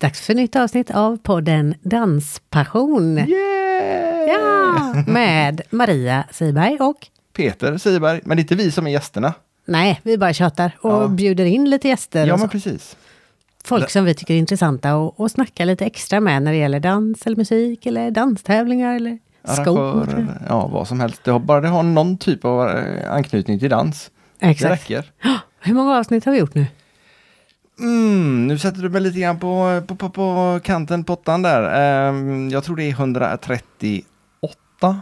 Dags för nytt avsnitt av podden Danspassion. Yeah! Ja, med Maria Siberg och... Peter Siberg, men det är inte vi som är gästerna. Nej, vi bara tjatar och Ja. bjuder in lite gäster. Ja, men precis. Folk som vi tycker är intressanta och, och snacka lite extra med när det gäller dans eller musik eller danstävlingar eller skor. Ja vad som helst. Det har, bara det har någon typ av eh, anknytning till dans. Det Exakt. räcker. Hur många avsnitt har vi gjort nu? Mm, nu sätter du mig lite grann på, på, på, på kanten på åttan där. Ehm, jag tror det är 138.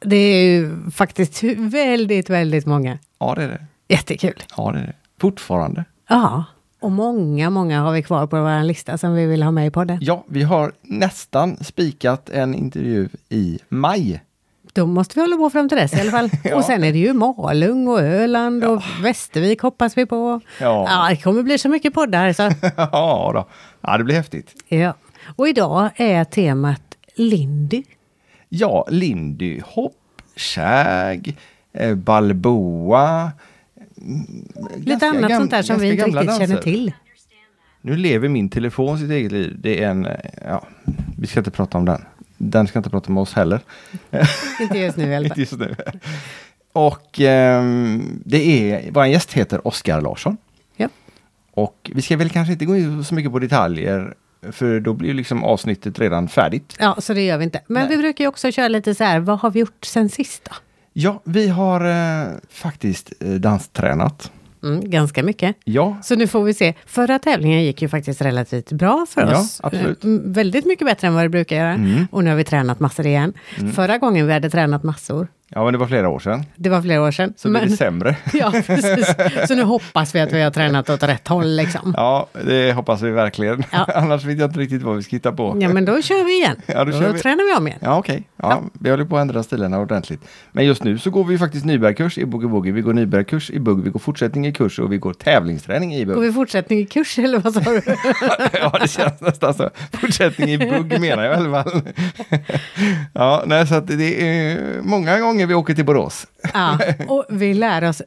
Det är ju faktiskt väldigt, väldigt många. Ja, det är det. Jättekul. Ja, det är det. Fortfarande. Ja, och många, många har vi kvar på vår lista som vi vill ha med i podden. Ja, vi har nästan spikat en intervju i maj. Då måste vi hålla på fram till dess i alla fall. Ja. Och sen är det ju Malung och Öland och Västervik hoppas vi på. Ja. ja, det kommer bli så mycket poddar. Så. ja, då. ja, det blir häftigt. ja. Och idag är temat Lindy. Ja, Lindy Hop, Shag, eh, Balboa. mm, Lite annat sånt där som vi inte riktigt känner danser. till. Nu lever min telefon sitt eget liv. Det är en, eh, ja, vi ska inte prata om den. Den ska inte prata med oss heller. Inte just nu i alla fall. just nu. Och ehm, det är, vår gäst heter Oskar Larsson. Ja. Och vi ska väl kanske inte gå in så mycket på detaljer. För då blir liksom avsnittet redan färdigt. ja, så det gör vi inte. Men Nej. vi brukar ju också köra lite så här, vad har vi gjort sen sist då? Ja, vi har eh, faktiskt eh, danstränat. Mm, ganska mycket. Ja, Så nu får vi se. Förra tävlingen gick ju faktiskt relativt bra för Ja, oss. absolut. Eh, m- Väldigt mycket bättre än vad det brukar göra. Mm. Och nu har vi tränat massor igen. Förra gången vi hade tränat massor, ja men det var flera år sedan. det var flera år sedan. Så blir det sämre. ja, precis. Så nu hoppas vi att vi har tränat åt rätt håll liksom. Ja, det hoppas vi verkligen. Ja. Annars vet jag inte riktigt vad vi ska hitta på. Ja, men då kör vi igen. Ja, då då kör vi. tränar vi om igen. Ja, okej. Ja, Vi håller på att ändra stilarna ordentligt. Men just nu så går vi faktiskt nybörjarkurs i boogie woogie. Vi går nybörjarkurs i bugg. Vi går fortsättning i kurs och vi går tävlingsträning i Går bugg. vi fortsättning i kurs eller vad sa du? ja, det känns nästan så. Fortsättning i bugg menar jag i alla fall. ja, nej, så att det är många gånger vi åker till Borås. ja, och vi lär oss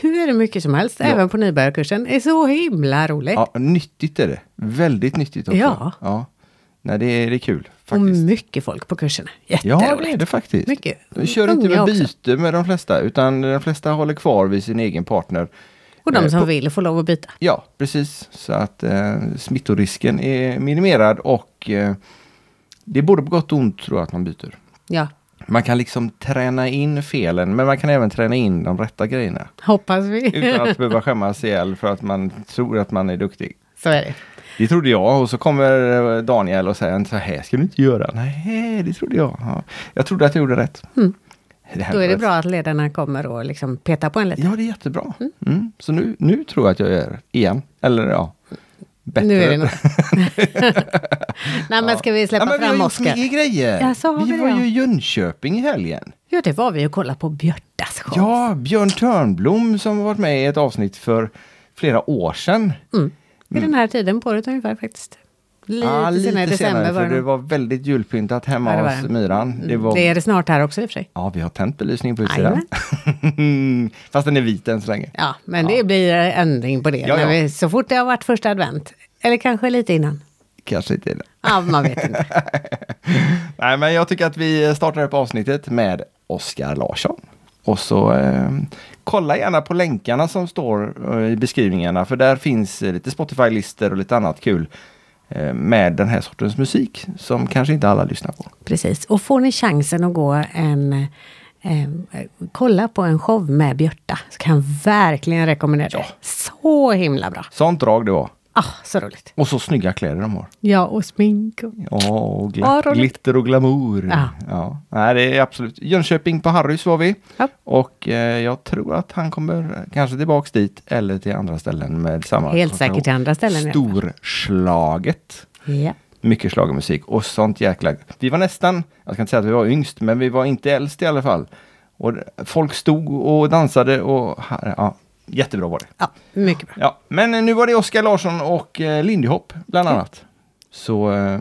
hur mycket som helst, Ja. även på nybörjarkursen. Det är så himla roligt. Ja, nyttigt är det. Väldigt nyttigt också. Ja. ja. Nej, det är, det är kul och faktiskt. mycket folk på kurserna. Ja, Jätteroligt. det är det faktiskt. Mycket. De kör inte med också. byte med de flesta, utan de flesta håller kvar vid sin egen partner. Och de Eh, som på- vill får lov att byta. Ja, precis. Så att eh, smittorisken är minimerad och eh, det är både på gott och ont tror jag att man byter. Ja, Man kan liksom träna in felen, men man kan även träna in de rätta grejerna. hoppas vi. Utan att behöva skämmas ihjäl för att man tror att man är duktig. så är det. Det trodde jag och så kommer eh, Daniel och säger så här ska du inte göra. Nej, det trodde jag. Ja. Jag trodde att jag gjorde rätt. Mm. Då är det bra att ledarna kommer och liksom petar på en lite. Ja, det är jättebra. Mm. Så nu, nu tror jag att jag gör igen. Eller ja, bättre. Nu är det nog. Nej men ska vi släppa ja, men vi har fram gjort Oskar? mycket grejer. Ja, så har vi vi var ju i Jönköping i helgen. Ja det var vi och kollade på Björtas show. Ja, Björn Törnblom som har varit med i ett avsnitt för flera år sedan. Mm. Vid den här tiden på året ungefär faktiskt. Lite, Ja, senare i december för var det. det var väldigt julpyntat hemma Ja, hos. Myran. Det var... Det är det snart här också i och för sig. Ja, vi har tänt belysning på utsidan. Fast den är vit än så länge. Ja, men det blir ändring på det. Ja, när ja. Vi, så fort det har varit första advent. Eller kanske lite innan. Kanske inte det. Ja, man vet inte. Nej, men jag tycker att vi startar upp avsnittet med Oskar Larsson. Och så eh, kolla gärna på länkarna som står eh, i beskrivningarna för där finns eh, lite Spotify-listor och lite annat kul med den här sortens musik som kanske inte alla lyssnar på. Precis. Och får ni chansen att gå en... Eh, kolla på en show med Björta. Så kan jag verkligen rekommendera det. Ja. Så himla bra. Sånt drag det var. Ah, så roligt. Och så snygga kläder de har. Ja, och smink. Och... Ja, och gla- roligt. glitter och glamour. Ja. Ja. Nej, det är absolut. Jönköping på Harrys var vi. Ja. Och eh, jag tror att han kommer kanske tillbaks dit eller till andra ställen med samma. Helt säkert till andra ställen. Storslaget. Ja. Mycket schlagermusik och sånt jäkla... Vi var nästan, jag ska inte säga att vi var yngst, men vi var inte äldst i alla fall. Och folk stod och dansade och ja, jättebra var det. ja, mycket bra. Ja, men nu var det Oskar Larsson och eh, Lindy Hop bland annat. Så eh,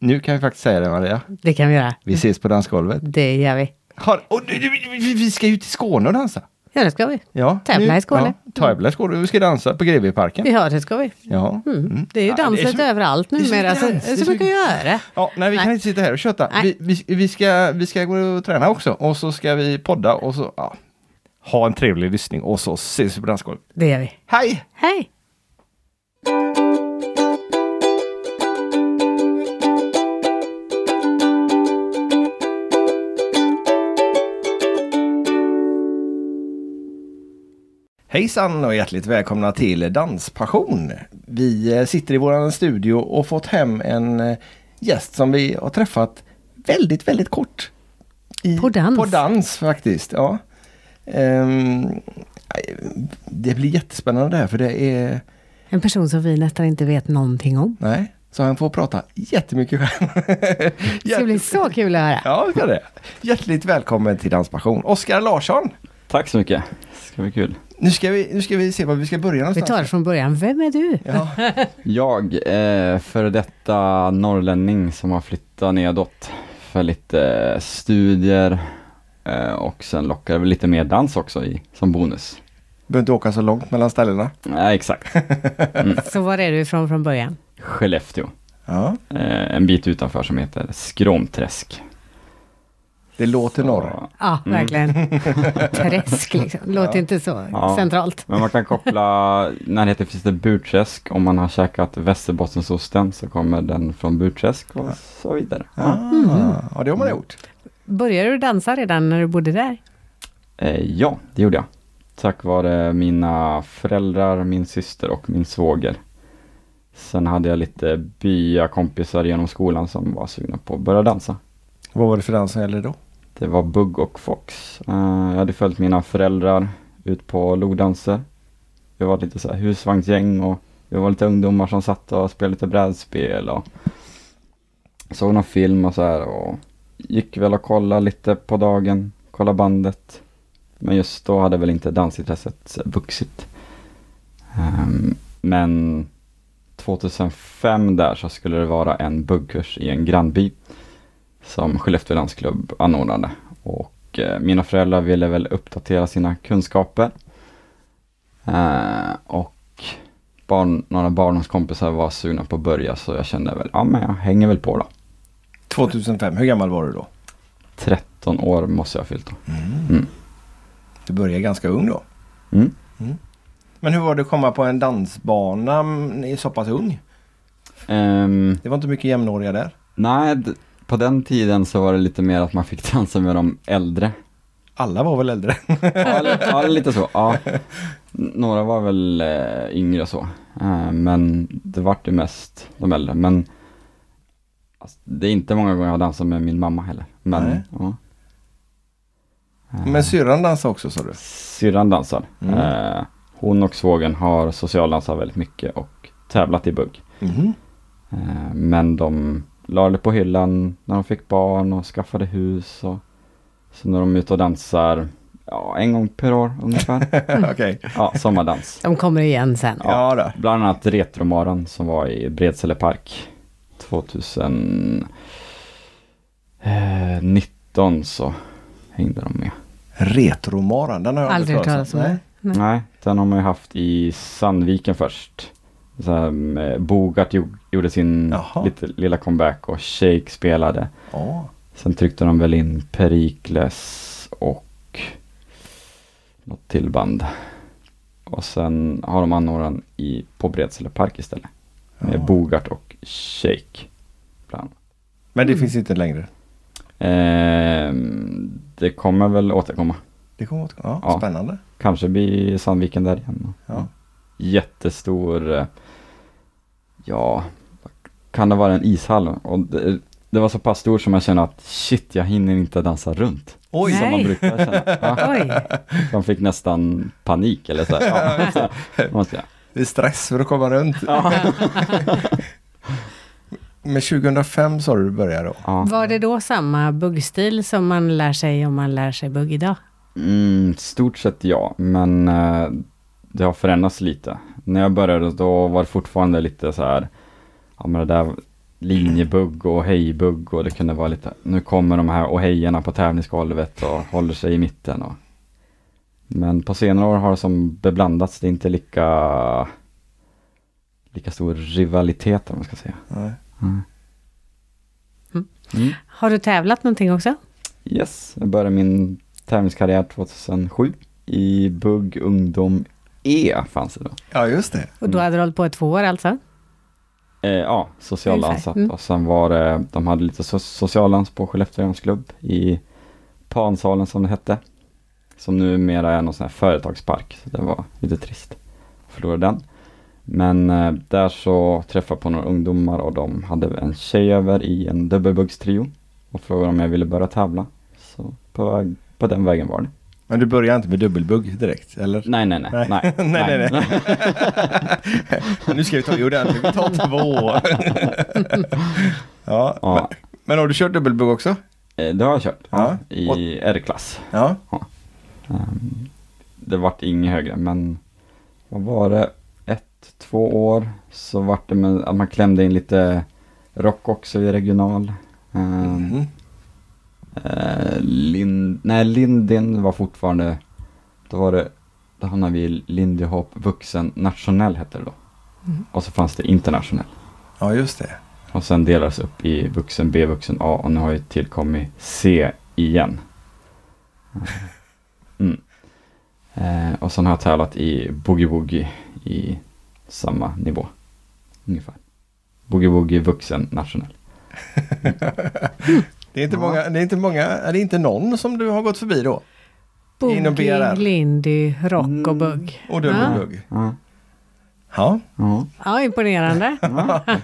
nu kan vi faktiskt säga det Maria. Det kan vi göra. Vi ses på dansgolvet. Det gör vi. Har, och, vi- ska ju till Skåne och dansa. Ja, det ska vi. Ja, Tävla i Skåne. Ja, tävla i Skåne. Vi ska dansa på Greveparken. Ja, det ska vi. Ja. Mm. Mm. Det är ju Ja, dans det är lite så- överallt numera. Så, det är så mycket att göra. Ja, nej, vi kan Nej. inte sitta här och köta. Vi, vi, vi, ska, vi ska gå och träna också och så ska vi podda och så ja, ha en trevlig lyssning och så ses vi på dansgolvet. Det gör vi. Hej! Hej! Hejsan och hjärtligt välkomna till Danspassion. Vi eh, sitter i våran studio och fått hem en eh, gäst som vi har träffat väldigt, väldigt kort. I, På dans. På dans faktiskt, ja. Ehm, det blir jättespännande det här för det är, En person som vi nästan inte vet någonting om. nej, så han får prata jättemycket själv. Det ska bli så kul att höra. Ja, det ska det. Hjärtligt välkommen till Danspassion. Oskar Larsson. Tack så mycket. Det ska bli kul. Nu ska vi, nu ska vi se var vi ska börja Vi någonstans. tar det från början. Vem är du? Ja. Jag är före detta norrlänning som har flyttat nedåt för lite studier eh, och sen lockar det väl lite mer dans också i, som bonus. Behöver inte åka så långt mellan ställena. Nej, exakt. Så var är du ifrån från början? Skellefteå. Ja, Eh, en bit utanför som heter Skråmträsk. det låter norr. Ja, Mm. verkligen. Träsk liksom. Låter inte så Ja. centralt. Men man kan koppla, närheten finns det Burträsk. Om man har käkat Västerbottensosten så kommer den från Burträsk och så vidare. Ah, Mm. Ja, det har man gjort. Började du dansa redan när du bodde där? Eh, ja, det gjorde jag. Tack vare mina föräldrar, min syster och min svåger. Sen hade jag lite byakompisar genom skolan som var sugna på att börja dansa. Vad var det för dans som gällde då? Det var Bugg och Fox. Eh, jag hade följt mina föräldrar ut på logdanser. Vi var lite så här husvagnsgäng och vi var lite ungdomar som satt och spelade lite brädspel och såg någon film och så här och gick väl och kollade lite på dagen, kollade bandet. Men just då hade väl inte dansintresset vuxit. Um, men 2005 där så skulle det vara en buggkurs i en grannby som Skellefteå dansklubb anordnade. Och eh, mina föräldrar ville väl uppdatera sina kunskaper. Eh, och barn, några barndomskompisar var sugna på att börja så jag kände väl, ja men jag hänger väl på då. 2005, hur gammal var du då? 13 år måste jag ha fyllt då. Mm. Du började ganska ung då. Mm. Men hur var det att komma på en dansbana mm, i så pass ung? Ehm, Det var inte mycket jämnåriga där. nej, på den tiden så var det lite mer att man fick dansa med de äldre. Alla var väl äldre? Ja, li- ja lite så. Ja. Några var väl eh, yngre och så. Eh, men det vart ju mest de äldre. Men alltså, det är inte många gånger jag har dansat med min mamma heller. Men, Nej. ja. Men syrran dansade också sa du? Syrran dansar. Mm. Eh, hon och svågen har socialdansat väldigt mycket och tävlat i bugg. Mhm. Eh, men de la det på hyllan när de fick barn och skaffade hus. Och, så när de är ute och dansar ja, en gång per år ungefär. Okej. Ja, sommardans. De kommer igen sen. Ja då. Bland annat Retromaran som var i Bredsele Park 2019 så hängde de med. Retromaran, den har jag Aldrig hört talas om Nej. Nej. Nej, den har man ju haft i Sandviken först. Så här, med Bogart gjorde- sin lite, lilla comeback och Shake spelade. Ja. Sen tryckte de väl in Perikles och något till band. Och sen har de anordnat i, på Bredsele Park istället. Med Ja. Bogart och Shake. Annat. Men det Mm. finns inte längre. Ehm, det kommer väl återkomma. Det kommer åt. Ja, Ja. Spännande. Kanske blir Sandviken där igen. Ja. Jättestor, eh, ja, kan det vara en ishall? Och det, det var så pass stort som jag kände att shit, jag hinner inte dansa runt. Oj! Som man Nej. brukar känna. Ja, Oj, de fick nästan panik eller så. här. Ja, så måste jag. Det är stress för att komma runt. Ja. Men 2005 sa du du började då? Ja. var det då samma buggstil som man lär sig om man lär sig bugg idag? Mm, stort sett ja, men eh, det har förändrats lite. När jag började då var det fortfarande lite så här, ja men det där linjebugg och hejbugg och det kunde vara lite, nu kommer de här och hejarna på tävlingsgolvet och håller sig i mitten och Men på senare år har det som beblandats. Det är inte lika, lika stor rivalitet om man ska säga. Nej. Mm. Mm. Mm. Har du tävlat någonting också? Yes, jag började min tävlingskarriär 2007 i Bugg Ungdom E fanns det då. Ja, just det. Och då hade du hållit på i två år alltså? Eh, ja, ansatt mm. och sen var det, de hade lite so socialans på Skellefteå klubb i Pansalen som det hette. Som numera är någon sån här företagspark, så det var lite trist. att förlora den. Men eh, där så träffade jag på några ungdomar och de hade en tjej över i en dubbelbuggstrio och frågade om jag ville börja tävla. Så på, väg, på den vägen var det. Men du börjar inte med dubbelbugg direkt, eller? Nej, nej, nej. Nej. nej, Nej, nej, nu ska vi ta, det är- vi tar två. ja, Ja, Men, men har du kört dubbelbugg också? eh, det har jag kört. Ja. I R-klass. Ja. Ehm, det vart inget högre, men vad var det? Två år så vart det med att man klämde in lite rock också i regional. Mhm. eh, Lind, nej, Lindin var fortfarande, då var det, då hamnade vi i Lindy Hop vuxen nationell hette det då. Och så fanns det internationell. Ja, just det. Och sen delades upp i vuxen B, vuxen A och nu har ju tillkommit C igen. Mm. Eh, och sen har jag tävlat i Boogie Woogie i samma nivå. Ungefär. Boogie Woogie vuxen nationell. Det är inte Ja. många, det är inte många, är det inte någon som du har gått förbi då? Inom Boogie, BRR. Lindy, rock Mm. och bugg. Och dubbelbugg? Ja. Ja. ja. Ja, imponerande.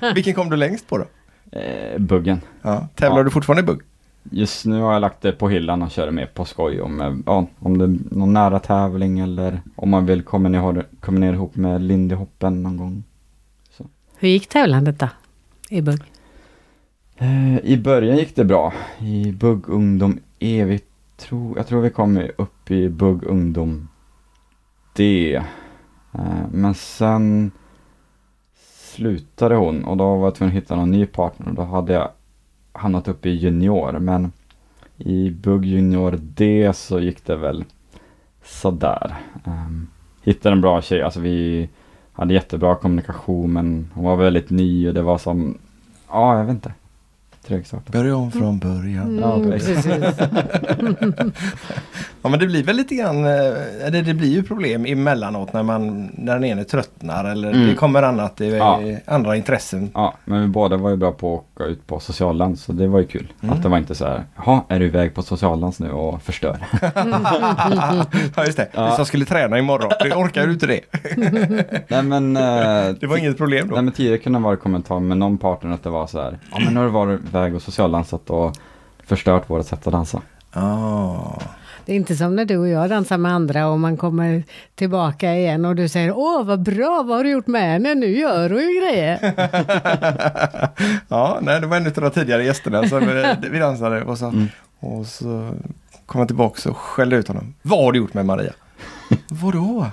Vilken kom du längst på då? Eh, buggen. Ja. Tävlar Ja. du fortfarande i bugg? Just nu har jag lagt det på hyllan och kör mer på skoj om, eh, ja, om det är någon nära tävling eller om man vill komma ner, komma ner ihop med Lindy Hoppen någon gång. Hur gick tävlandet då? I bugg? Eh, I början gick det bra. I Bugg Ungdom E, vi tror, jag tror vi kom upp i Bugg Ungdom D. Eh, men sen slutade hon och då var jag tvungen att hitta någon ny partner och då hade jag hamnat upp i junior. Men i Bugg Junior D så gick det väl sådär. Um, hittade en bra tjej, alltså vi hade jättebra kommunikation men hon var väldigt ny och det var som, ja jag vet inte. Trögstart. Börja om från början. Ja, Mm, precis. precis. Ja men det blir väl lite grann, eh, eller det blir ju problem emellanåt när man, när den ene tröttnar eller Mm. det kommer annat, det är Ja. andra intressen. Ja, men vi båda var ju bra på att åka ut på sociallands så det var ju kul. Mm. Att det var inte så här, jaha, är du iväg på sociallands nu och förstör? Ja just det, Ja. vi som skulle träna imorgon, det orkar du inte det? nej men, eh, Det var inget problem då? nej men tidigare kunde det vara kommentar med någon partner att det var så här, ja men nu har du varit iväg och socialdansat och förstört vårt sätt att dansa. Ah. Det är inte som när du och jag dansar med andra och man kommer tillbaka igen och du säger Åh vad bra, vad har du gjort med henne? Nu gör hon ju grejer. ja, nej det var en av de tidigare gästerna som vi dansade och så, Mm. och så kom jag tillbaka och skällde ut honom. Vad har du gjort med Maria? Vadå?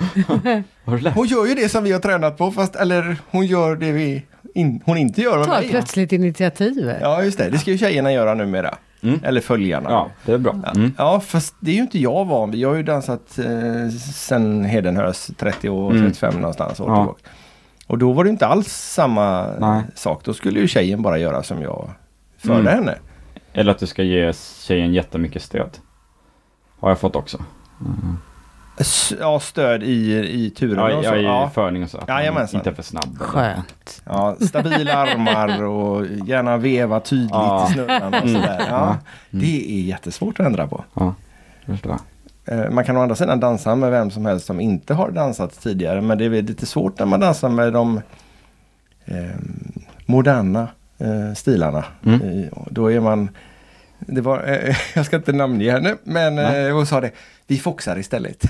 Hon gör ju det som vi har tränat på fast, eller hon gör det vi in, hon inte gör med Tar mig. plötsligt initiativ. Ja just det, det ska ju tjejerna göra numera. Mm. Eller följarna. Ja, det är bra. Mm. Ja, fast det är ju inte jag van vid. Jag har ju dansat eh, sen Hedenhös 30 år, Mm. 35 någonstans år Ja. Och då var det inte alls samma Nej. sak. Då skulle ju tjejen bara göra som jag förde Mm. henne. Eller att du ska ge tjejen jättemycket stöd. Har jag fått också. Mm. Ja, stöd i, i turen Ja, och så. ja, i Ja. förning och så. Att man Jajamensan. Inte är för snabb. Skönt. Ja, stabila armar och gärna veva tydligt Ja. i snurrarna och Mm. sådär. Ja, Ja. det är jättesvårt att ändra på. Ja, förstår jag. Eh, Man kan å andra sidan dansa med vem som helst som inte har dansat tidigare. Men det är lite svårt när man dansar med de eh, moderna eh, stilarna. Mm. Eh, då är man det var, eh, jag ska inte namnge henne men eh, hon sa det. Vi foxar istället.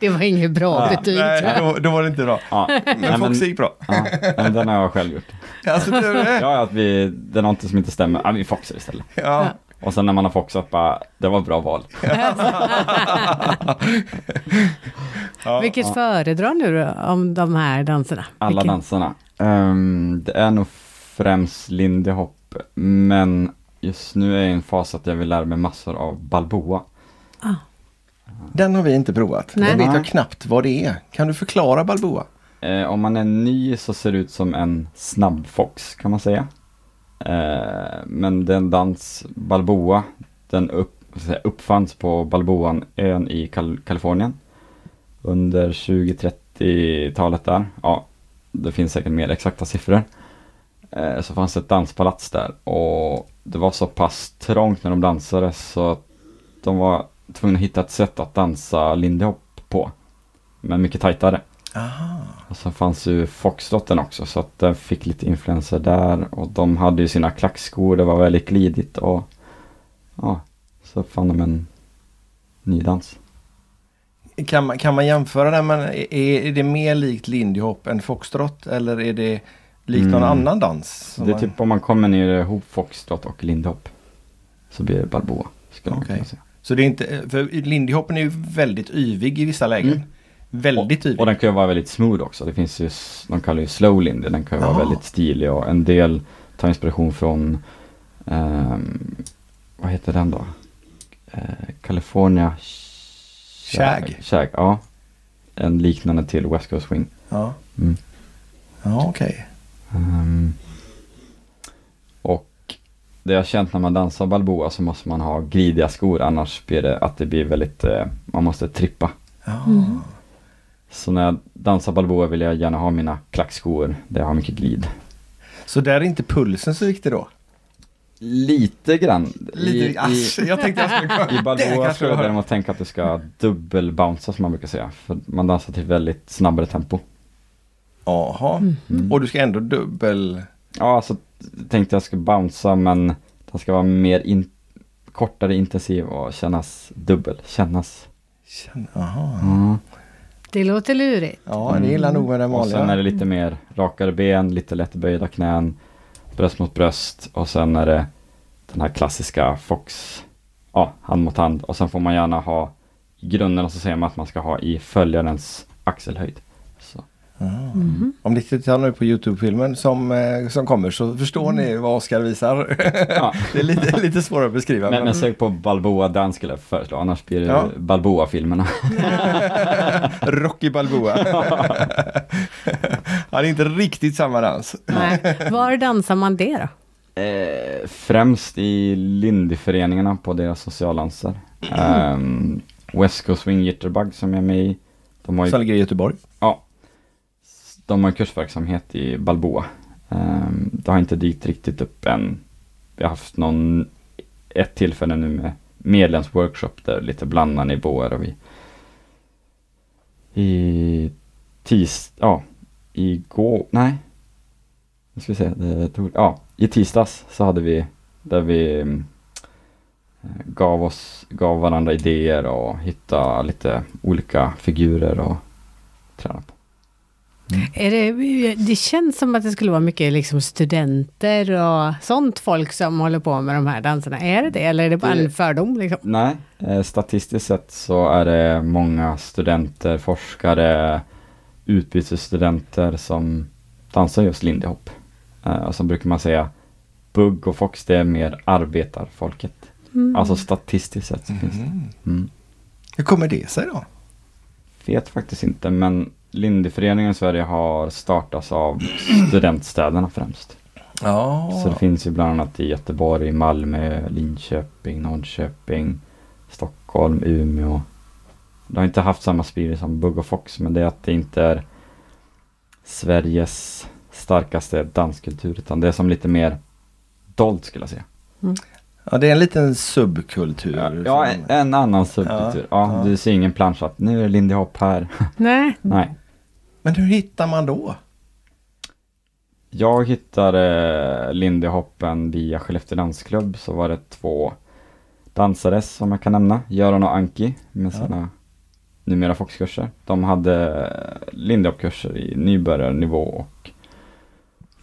Det var inget bra Ja. betyg. Nej, då, då var det inte bra. Ja, Men nej, Fox men, gick bra. ja, men den har jag själv gjort. Alltså, det, Ja, att vi, det är någonting som inte stämmer. Ja, vi foxar istället. ja. Och sen när man har foxat bara, det var ett bra val. Ja. Vilket föredrar nu då, om de här danserna? Alla Vilken- danserna. Ehm, det är nog främst Lindy Hop, men just nu är jag i en fas att jag vill lära mig massor av Balboa. Ah. Den har vi inte provat. Nej. Den vet jag knappt vad det är. Kan du förklara Balboa? Eh, om man är ny så ser det ut som en snabbfox kan man säga. Eh, men den dans Balboa, den upp, säga, uppfanns på Balboaön i Kal- Kalifornien. Under 20-30-talet där. Ja, det finns säkert mer exakta siffror. Eh, så fanns det ett danspalats där och det var så pass trångt när de dansade så att de var tvungna att hitta ett sätt att dansa lindy hop på. Men mycket tajtare. Aha. Och så fanns ju Foxtrotten också så att den fick lite influenser där och de hade ju sina klackskor, det var väldigt glidigt och ja, så fann de en ny dans. Kan man, kan man jämföra den men är, är det mer likt Lindy Hop än Foxtrot eller är det likt någon Mm. annan dans? Det är man- typ om man kommer ner ihop Foxtrot och Lindy Hop så blir det Balboa. Skulle man Okej. kunna säga. Så det är inte, för Lindy Hoppen är ju väldigt yvig i vissa lägen. Mm. Väldigt yvig. Och den kan ju vara väldigt smooth också. Det finns ju, de kallar ju slow lindy, den kan ju vara Ja. väldigt stilig och en del tar inspiration från, ehm, vad heter den då? Eh, California Shag. Shag, ja. En liknande till West Coast Swing. Ja, Mm. ja okej. Ehm, och det jag har känt när man dansar Balboa så måste man ha glidiga skor annars blir det att det blir väldigt, eh, man måste trippa. Mm. Så när jag dansar Balboa vill jag gärna ha mina klackskor där jag har mycket glid. Så där är inte pulsen så viktig då? Lite grann. Lite, asch, jag tänkte jag skulle I Balboa skulle jag däremot tänka att du ska dubbelbouncea som man brukar säga. För man dansar till väldigt snabbare tempo. Jaha. Mm. Och du ska ändå dubbel... Ja, alltså tänkte jag ska bouncea men den ska vara mer in, kortare intensiv och kännas dubbel. Kännas. Känn- Jaha. Mm. Det låter lurigt. Ja, det gillar nog med den Och sen är vanliga. det lite mer rakare ben, lite lätt böjda knän, bröst mot bröst och sen är det den här klassiska Fox, ja, hand mot hand. Och sen får man gärna ha, i grunden så säger man att man ska ha i följarens axelhöjd. Mhm. Om ni tittar nu på Youtube-filmen som, eh, som kommer så förstår ni vad Oskar visar. Ja. det är lite, lite svårare att beskriva. Men, men- men sök på Balboa Dance skulle jag föreslå, annars blir det Ja. Balboa-filmerna. Rocky Balboa. ja, det är inte riktigt samma dans. Nej. Var dansar man det då? Eh, främst i Lindyföreningarna på deras socialdanser. Um, West Coast Swing Jitterbug som jag är med i. De har ju Som ligger i Göteborg. De har kursverksamhet i Balboa. Ehm, det har inte dykt riktigt upp än. Vi har haft någon, ett tillfälle nu med medlemsworkshop där lite blandade nivåer och vi i tis, ja, igår, nej, nu ska vi se, det tog, ja, i tisdags så hade vi där vi eh, gav oss, gav varandra idéer och hittade lite olika figurer och träna är det, det känns som att det skulle vara mycket liksom studenter och sånt folk som håller på med de här danserna. Är det det eller är det bara Det- en fördom? Liksom? Nej, eh, statistiskt sett så är det många studenter, forskare, utbytesstudenter som dansar just lindy hop. Eh, och så brukar man säga bugg och fox det är mer arbetarfolket. Mm. Alltså statistiskt sett så finns det. Mhm. Mm. Hur kommer det sig då? Vet faktiskt inte men Lindyföreningen i Sverige har startats av studentstäderna främst. Ja, Så det finns ju bland annat i Göteborg, Malmö, Linköping, Norrköping, Stockholm, Umeå. Det har inte haft samma spirit som Bugg och Fox men det är att det inte är Sveriges starkaste danskultur utan det är som lite mer dolt skulle jag säga. ja, det är en liten subkultur. Ja, ja en, en annan subkultur. Ja, ja. du ser ingen plansch att nu är det Lindy Hop här. Nej, Nej. Men hur hittar man då? Jag hittade Lindy Hoppen via Skellefteå dansklubb så var det två dansare som jag kan nämna. Göran och Anki med Ja. sina numera Foxkurser. De hade Lindy Hop-kurser i nybörjarnivå och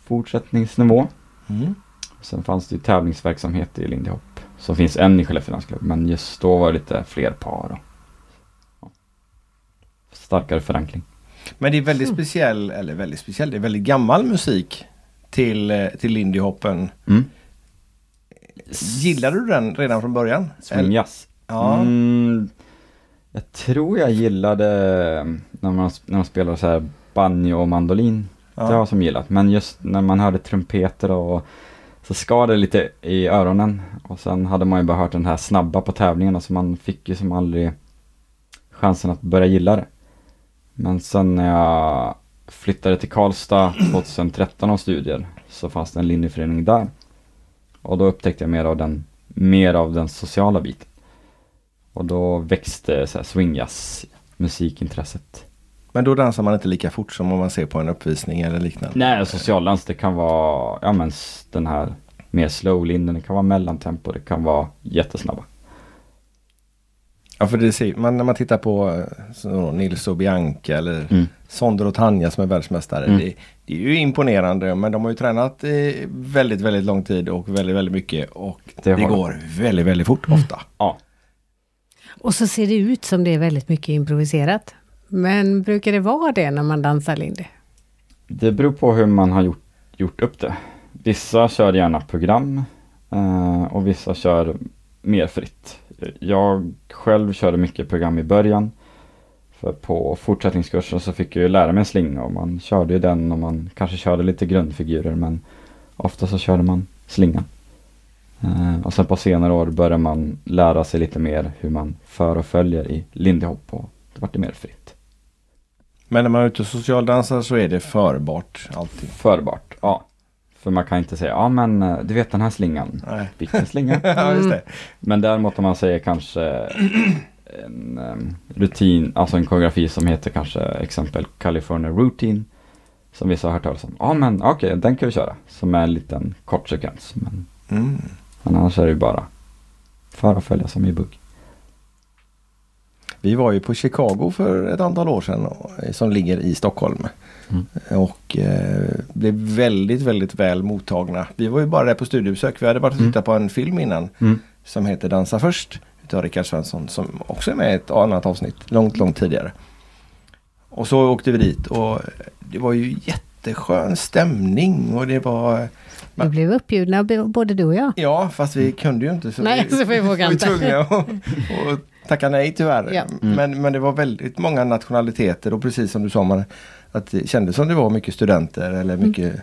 fortsättningsnivå. Mm. Sen fanns det ju tävlingsverksamhet i Lindy Hop. Som finns en i Skellefteå dansklubb men just då var det lite fler par. Och, ja. Starkare förankring. Men det är väldigt Mm. speciell, eller väldigt speciell, det är väldigt gammal musik till, eh, till Lindy Hoppen. Jag tror jag gillade när man, när man spelade så här banjo och mandolin. Det har Ja. jag som gillat. Men just när man hörde trumpeter och så skar det lite i öronen. Och sen hade man ju bara hört den här snabba på tävlingarna så man fick ju som aldrig chansen att börja gilla det. Men sen när jag flyttade till Karlstad 2013 och studier så fanns det en linjeförening där. Och då upptäckte jag mer av den, mer av den sociala biten. Och då växte så här swingjazz musikintresset. Men då dansar man inte lika fort som om man ser på en uppvisning eller liknande. Nej, socialdans det kan vara, ja men den här mer slowlinden, det kan vara mellantempo, det kan vara jättesnabba. Ja, för det ser man när man tittar på eh, så, Nils och Bianca eller Mm. Sonder och Tanja som är världsmästare. Mm. Det, det är ju imponerande men de har ju tränat eh, väldigt, väldigt lång tid och väldigt, väldigt mycket och Det det, går väldigt, väldigt fort ofta. Ja, Och så ser det ut som det är väldigt mycket improviserat. Men brukar det vara det när man dansar Lindy? det beror på hur man har gjort, gjort upp det. Vissa kör gärna program eh, och vissa kör mer fritt. Jag själv körde mycket program i början. För på fortsättningskursen så fick jag ju lära mig en slinga och man körde ju den och man kanske körde lite grundfigurer men ofta så körde man slingan. Eh, och sen på senare år började man lära sig lite mer hur man för och följer i lindy hop och det vart det mer fritt. Men när man är ute och socialdansar så är det förbart alltid. Förbart, ja. För man kan inte säga, ja men eh, du vet den här slingan, Nej. vilken slinga? ja, just det. Men däremot om man säger kanske en em, rutin, alltså en koreografi som heter kanske exempel California Routine. Som vissa har hört talas om. Ja men okej, den kan vi köra. Som är en liten kort sekvens. Men, Mm. men annars är det ju bara för att följa som i bugg. Vi var ju på Chicago för ett antal år sedan som ligger i Stockholm. Mm. Och eh, blev väldigt, väldigt väl mottagna. Vi var ju bara där på studiebesök. Vi hade varit och tittat på en film innan Mm. som heter Dansa först utav Rickard Svensson som också är med i ett annat avsnitt långt, långt tidigare. Och så åkte vi dit och det var ju jätteskön stämning och det var Vi blev uppbjudna både du och jag. Ja, fast vi kunde ju inte. Så Nej, så vi vågade var inte. tvungna att att tacka nej tyvärr. Ja. Mm. Men, men det var väldigt många nationaliteter och precis som du sa, man, att det kändes som det var mycket studenter eller Mm. mycket,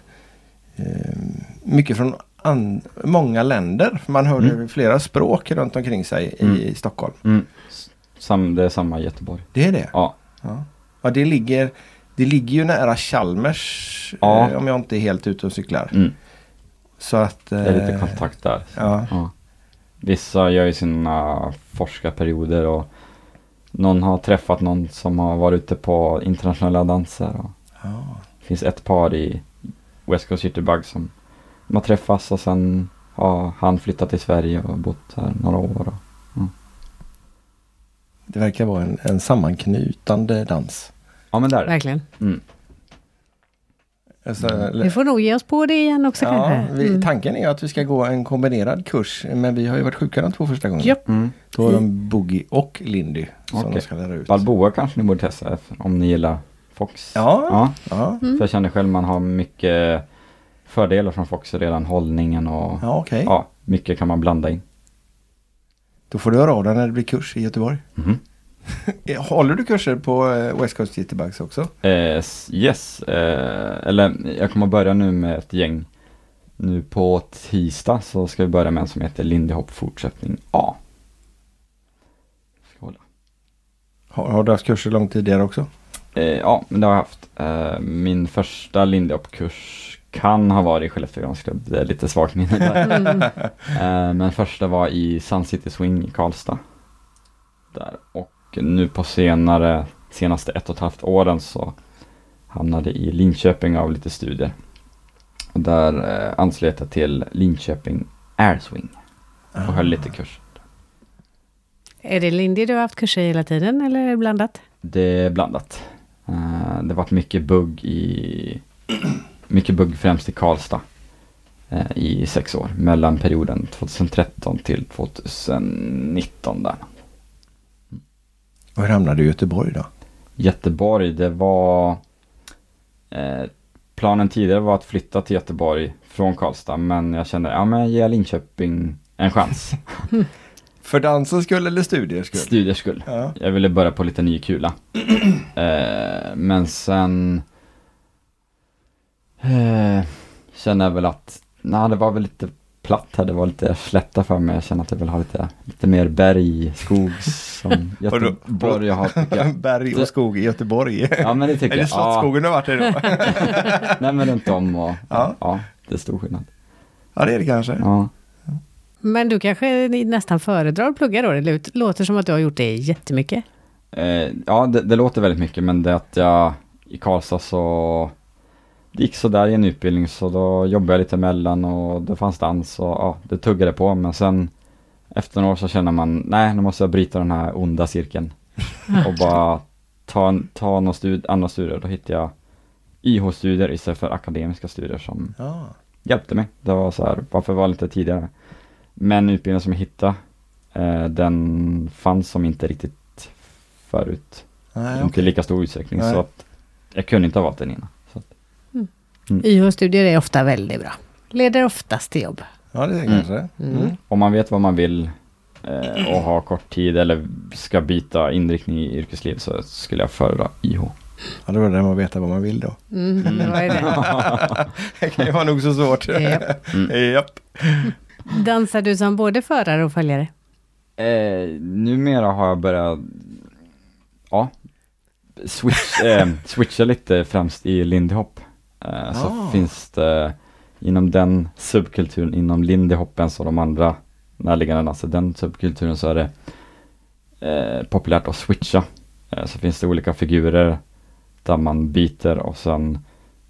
eh, mycket från an, många länder. Man hörde Mm. flera språk runt omkring sig Mm. i Stockholm. Mm. Sam, det är samma i Göteborg. Det är det? Ja, Ja, ja det, ligger, det ligger ju nära Chalmers Ja. eh, om jag inte är helt ute och cyklar. mm. Så att, det är lite eh, kontakt där. Ja. Ja. Vissa gör ju sina forskarperioder och någon har träffat någon som har varit ute på internationella danser. Och Ja. det finns ett par i West Coast City Bug som de har träffats och sen har han flyttat till Sverige och bott här några år. Och, Det verkar vara en, en sammanknutande dans. ja men där. Verkligen. Mm. Alltså, Vi får nog ge oss på det igen också ja, kanske. vi, Mm. Tanken är att vi ska gå en kombinerad kurs men vi har ju varit sjuka de två första gångerna. Japp. Mm. Då är de Boogie och Lindy som Okej. de ska lära ut. Balboa kanske ni borde testa om ni gillar Fox. Ja. ja. Ja, Mm. För jag känner själv man har mycket fördelar från Fox redan. Hållningen och ja okej. ja, mycket kan man blanda in. Då får du höra av dig när det blir kurs i Göteborg. Mhm. Håller du kurser på eh, West Coast Jitterbugs också? Eh, yes, eh, eller jag kommer börja nu med ett gäng. Nu på tisdag så ska vi börja med en som heter Lindy Hop fortsättning A. Ska hålla. Har, har du haft kurser långt tidigare också? Eh, ja, men det har jag haft. Eh, min första Lindy Hop-kurs kan ha varit i Skellefteå dansklubb. Det är lite svagt minne där. Mm. Eh, men första var i Sun City Swing i Karlstad. Där. Och nu på senare, senaste ett och ett halvt åren så hamnade i Linköping av lite studier. Och där eh, anslöt jag till Linköping Air Swing och höll lite kurs. Är det Lindy du har haft kurser i hela tiden eller är det blandat? Det är blandat. Eh, det varit mycket bugg i mycket bugg främst i Karlstad eh, i sex år. Mellan perioden 2013 till 2019 där. Och hur hamnade du i Göteborg då? Göteborg, det var eh, Planen tidigare var att flytta till Göteborg från Karlstad men jag kände, ja men ger Linköping en chans. För dansens skull eller studiers skull? Studiers skull. Ja. Jag ville börja på lite ny kula. eh, men sen eh, känner jag väl att, nej det var väl lite platt här, det var lite slätta för mig. Jag känner att jag vill ha lite, lite mer berg, skog som Göteborg har jag. Berg och skog i Göteborg. Ja men det tycker jag. Ja, Slottsskogen du har varit i då? nej men runt om och Ja. ja. det är stor skillnad. Ja, det är det kanske. Ja. Men du kanske nästan föredrar att plugga då? Det låter som att du har gjort det jättemycket. Eh, ja, det, det låter väldigt mycket, men det att jag i Karlstad så det gick så där i en utbildning så då jobbade jag lite emellan och det fanns dans och ja, det tuggade på men sen efter några år så känner man nej nu måste jag bryta den här onda cirkeln och bara ta, ta några stud, andra studier. Då hittade jag IH-studier istället för akademiska studier som Ja. hjälpte mig. Det var så här, varför var inte tidigare? Men utbildningen som jag hittade, eh, den fanns som inte riktigt förut. Nej, Inte okej. lika stor utsträckning. Nej. Så att jag kunde inte ha valt den innan. Att, YH-studier är ofta väldigt bra. Leder oftast till jobb. Ja, det är det Mm. kanske. Mm. Mm. om man vet vad man vill eh, och har kort tid eller ska byta inriktning i yrkesliv så skulle jag föredra IH. Ja, då är det man veta vad man vill då. Mm, det var det. Det kan ju vara nog så svårt. Japp. Mm. Japp. Dansar du som både förare och följare? Eh, numera har jag börjat, ja, switch, eh, switcha lite främst i lindy hop. Eh, så Ah. finns det inom den subkulturen, inom lindy hoppens och de andra närliggande danser, den subkulturen så är det eh, populärt att switcha. Eh, så finns det olika figurer där man byter och sen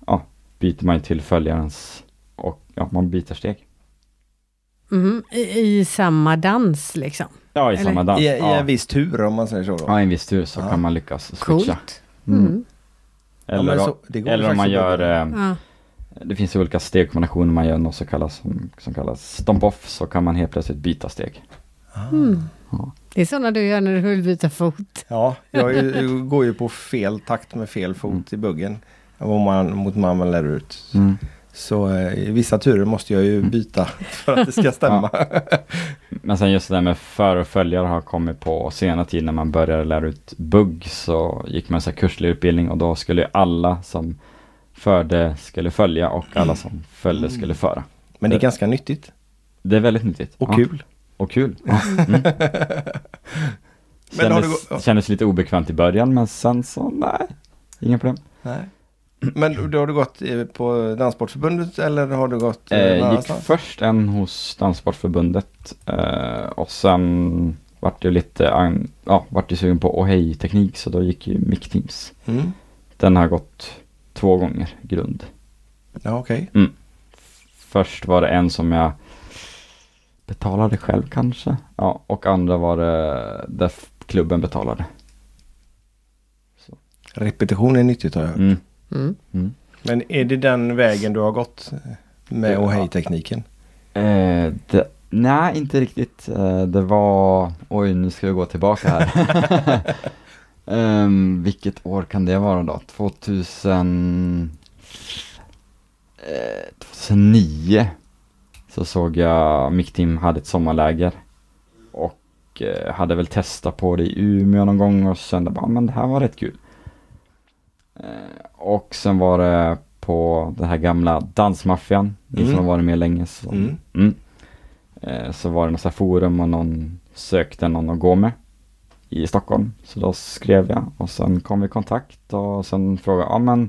ja, byter man till följarens och ja, man byter steg. Mhm, I, I samma dans liksom? Ja, i Eller- samma dans. I, I ja. en viss tur om man säger så då. Ja, i en viss tur så Ja. kan man lyckas switcha. Coolt. Mm. Mm. Ja, Eller, men så- det går eller om man gör, eh, Ja. det finns ju olika stegkombinationer, man gör något så kallas, som, som kallas stomp off, så kan man helt plötsligt byta steg. Mm. Ja. Det är sådana du gör när du vill byta fot. Ja, jag ju- går ju på fel takt med fel fot Mm. i buggen. Om man, mot man man lär ut. Mm. Så eh, i vissa turer måste jag ju byta för att det ska stämma. Men sen just det där med för och följare har kommit på senare tid när man började lära ut bugg så gick man så kursledarutbildning och då skulle ju alla som förde skulle följa och alla som följde skulle föra. Men det är ganska nyttigt Det är väldigt nyttigt. och ja. kul. Och kul. Ja. Mm. Kändes, kändes lite obekvämt i början men sen så nej, inga problem. Nej. Men då har du gått på Danssportförbundet eller har du gått eh, någon Eh, gick annanstans? först en hos Danssportförbundet eh, och sen vart jag lite, ja, vart jag sugen på ohej-teknik så då gick ju Mic Teams. Mm. Den har gått två gånger grund. Ja, okej. Först var det en som jag betalade själv kanske. Ja, och andra var det där klubben betalade. Repetition är nyttigt har jag hört. Mm. Mm. Mm. Men är det den vägen du har gått med ohej-tekniken? Eh, det, nej, inte riktigt. Eh, det var, oj nu ska vi gå tillbaka här. Ehm, vilket år kan det vara då? 2000, eh, 2009 så såg jag Mick Team hade ett sommarläger och eh, hade väl testat på det i Umeå någon gång och kände bara, men det här var rätt kul. Och sen var det på den här gamla dansmaffian, ni som Mm. har varit med länge. Så, Mm. Mm. Eh, så var det något forum och någon sökte någon att gå med i Stockholm. Så då skrev jag och sen kom vi i kontakt och sen frågade ja men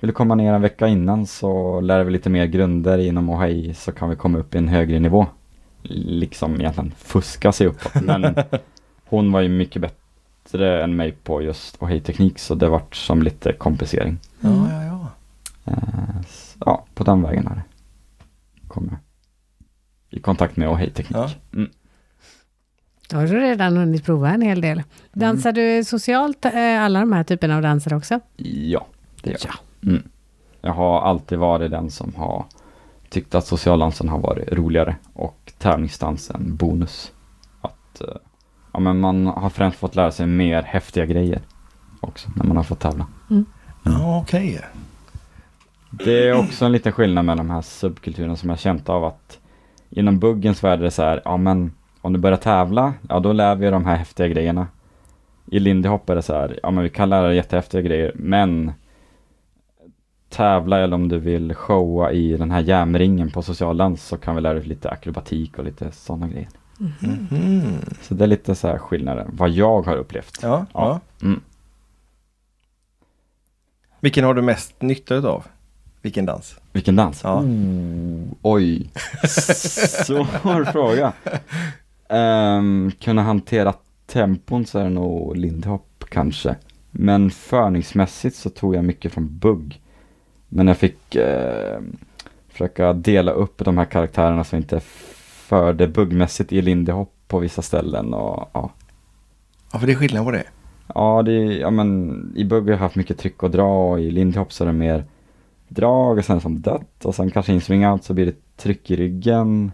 vill du komma ner en vecka innan så lär vi lite mer grunder inom OHI så kan vi komma upp i en högre nivå. Liksom egentligen fuska sig uppåt men hon var ju mycket bättre än mig på just OHI-teknik så det vart som lite kompensering. Ja, ja, ja. Eh, s- ja, på den vägen har det kommit i kontakt med OHI-teknik. Ja. Mm. Då har du redan hunnit prova en hel del. Dansar du socialt eh, alla de här typerna av danser också? Ja, det gör jag. Ja. Mm. Jag har alltid varit den som har tyckt att socialdansen har varit roligare och tävlingsdansen bonus. Att eh, ja, men man har främst fått lära sig mer häftiga grejer också när man har fått tävla. Ja, okej. Det är också en liten skillnad med de här subkulturerna som jag känt av att inom buggens värld är det så här, ja men om du börjar tävla, ja då lär vi de här häftiga grejerna. I Lindy Hop är det så här, ja men vi kan lära dig jättehäftiga grejer, men tävla eller om du vill showa i den här järnringen på socialdans så kan vi lära dig lite akrobatik och lite sådana grejer. Mhm. Så det är lite så här skillnader, vad jag har upplevt. Ja, ja. Mm. Vilken har du mest nytta utav? Vilken dans? Vilken dans? Ja. Oh, oj, svår fråga. Ehm, kunna hantera tempon så är det nog Lindy Hop kanske. Men förningsmässigt så tog jag mycket från bugg. Men jag fick eh, försöka dela upp de här karaktärerna så inte förde buggmässigt i Lindy Hop på vissa ställen och ja. Ja, för det är skillnad på det. Ja, det, ja men i bugg har jag haft mycket tryck och dra och i Lindy Hop så är det mer drag och sen som dött och sen kanske in swing out så blir det tryck i ryggen.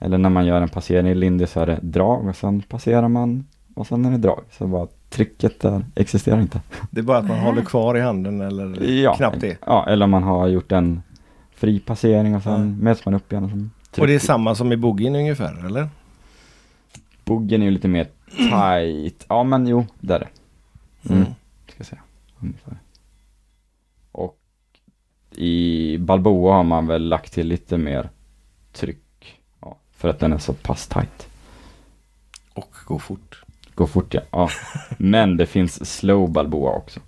Eller när man gör en passering i Lindy så är det drag och sen passerar man och sen är det drag. Så bara trycket där existerar inte. Det är bara att man håller kvar i handen eller Ja, knappt det. Ja, eller man har gjort en fri passering och sen Ja. möts man upp igen. Och, sen Och det är samma som i boogien ungefär, eller? Buggen är ju lite mer tight. Ja, men jo, det är det. Mm. Mm. Ska säga. Ungefär. Och i Balboa har man väl lagt till lite mer tryck. Ja, för att den är så pass tight. Och gå fort. Går fort ja. ja. Men det finns slow Balboa också.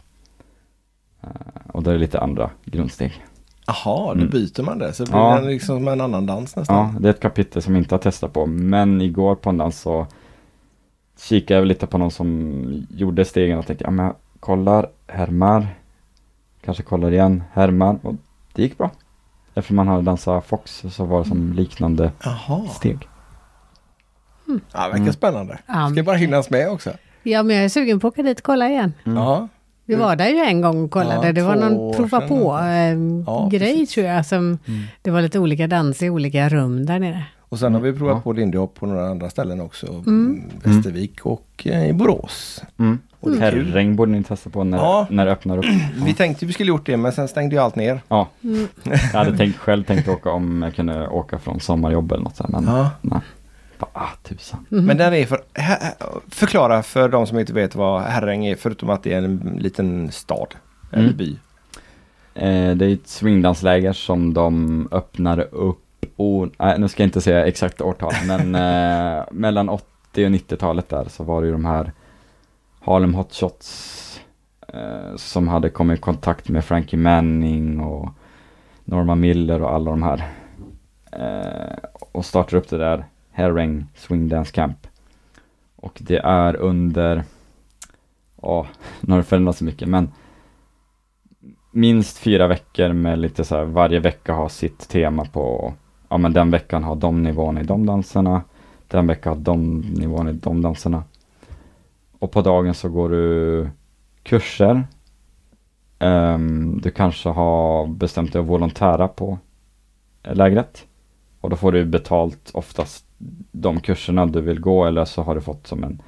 Eh, och det är lite andra grundsteg. Jaha, då Mm. byter man det. Så blir Ja. det liksom som en annan dans Ja, nästan. det är ett kapitel som jag inte har testat på. Men igår på en dans så kikade jag lite på någon som gjorde stegen och tänkte, ja men jag kollar, härmar, kanske kollar igen, härmar och det gick bra. Eftersom man hade dansat Fox så var det som liknande Jaha. steg. Ja, det verkar Mm. spännande. Ja, Ska bara hinnas med också. ja, men jag är sugen på att åka dit och kolla igen. Mm. Ja. Vi var där ju en gång och kollade. Ja, det var någon prova sedan på nästan. eh, Ja, grej precis. tror jag. Som, Mm. Det var lite olika dans i olika rum där nere. Och sen har vi provat Ja. på Lindy Hop på några andra ställen också. Mm. Västervik och eh, i Borås. Mm. Kul. Herräng borde ni testa på när, Ja. när det öppnar upp. Vi tänkte vi skulle gjort det men sen stängde ju allt ner. Ja, Mm. jag hade tänkt, själv tänkt åka om jag kunde åka från sommarjobb eller något sånt. Men Ja. nej. Ah, tusan. Men den är för... Förklara för de som inte vet vad Herräng är förutom att det är en liten stad. Eller Mm. by. Eh, det är ett swingdansläger som de öppnade upp, och, nej, nu ska jag inte säga exakt årtal, men eh, mellan 80 och 90-talet där så var det ju de här Harlem Hotshots eh, som hade kommit i kontakt med Frankie Manning och Norma Miller och alla de här. Eh, och startade upp det där Herring Swing Dance Camp. Och det är under, ja, nu har det förändrats så mycket, men minst fyra veckor med lite så här, varje vecka har sitt tema på, ja men den veckan har de nivåerna i de danserna, den veckan har de nivåerna i de danserna. Och på dagen så går du kurser. Um, du kanske har bestämt dig att volontära på lägret. Och då får du betalt oftast de kurserna du vill gå eller så har du fått som en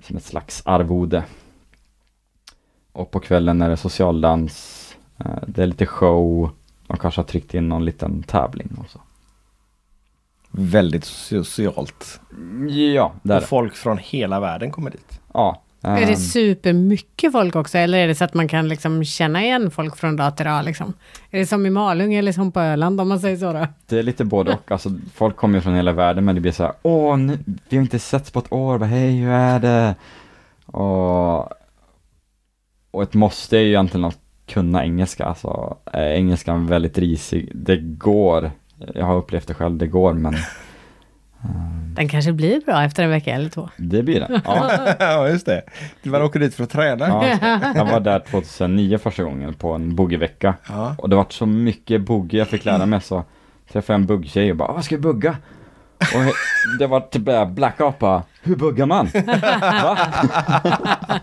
som ett slags arvode. Och på kvällen är det socialdans, eh, det är lite show, de kanske har tryckt in någon liten tävling och så. Väldigt socialt. Ja, där. Och folk från hela världen kommer dit. Ja. Är ehm, det supermycket folk också eller är det så att man kan liksom känna igen folk från dag till dag? Liksom? Är det som i Malung eller som på Öland om man säger så då? Det är lite både och. Alltså, folk kommer ju från hela världen men det blir så här, åh, nu, vi har inte setts på ett år, bara, hej, hur är det? Och, och ett måste är ju egentligen att kunna engelska. Alltså, är engelskan väldigt risig? Det går. Jag har upplevt det själv, det går, men ehm, Den kanske blir bra efter en vecka eller två. det blir det. Ja. ja, just det. Man åker dit för att träna. Ja, jag var där 2009 första gången på en boogievecka. Ja. Och det var så mycket boogie jag fick lära mig så träffade jag en buggtjej och bara, vad ska vi bugga? Och det var typ blackout bara, hur buggar man? Va?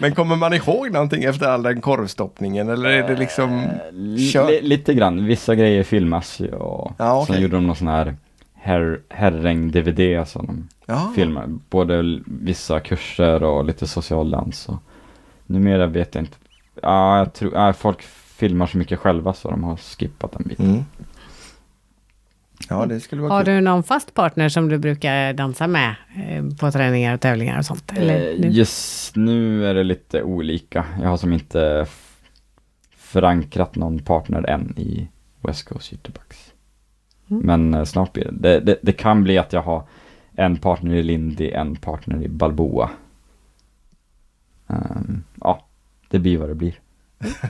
Men kommer man ihåg någonting efter all den korvstoppningen eller är det liksom... Li- Kör. li- lite grann, vissa grejer filmas ju och Ja, okej. sen gjorde de någon sån här herr, herräng-DVD alltså de Ja. filmar. Både vissa kurser och lite social dans och numera vet jag inte. Ja, jag tror, ja, folk filmar så mycket själva så de har skippat den biten. Mm. Ja, det skulle vara Har kul. du någon fast partner som du brukar dansa med eh, på träningar och tävlingar och sånt? Eller, Eh, nu? Just nu är det lite olika. Jag har som inte förankrat någon partner än i West Coast Jitterbugs. Mm. Men eh, snart blir det. Det, det. det kan bli att jag har en partner i Lindy, en partner i Balboa. Ehm, ja, det blir vad det blir.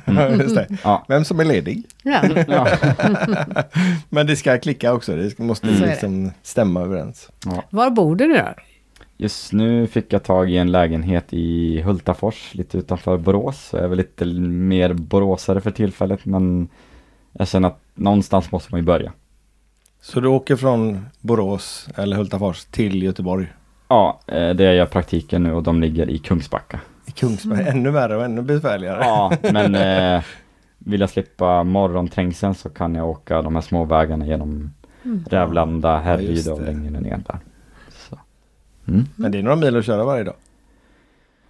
Just det. Ja, Vem som är ledig. Ja. ja, Men det ska klicka också. Det måste Mm. Liksom stämma överens. ja. Var bor du nu då? Just nu fick jag tag i en lägenhet i Hultafors, lite utanför Borås. Så jag är väl lite mer boråsare för tillfället, men jag känner att någonstans måste man ju börja. Så du åker från Borås eller Hultafors till Göteborg. Ja, eh, det är jag praktiken nu och de ligger i Kungsbacka. I Kungsberg. Ännu värre och ännu besvärligare. Ja, men eh, vill jag slippa morgonträngseln så kan jag åka de här små vägarna genom Rävlanda, Ja, just Härryda och det. längre ner där. Så. Mm. Men det är några mil att köra varje dag.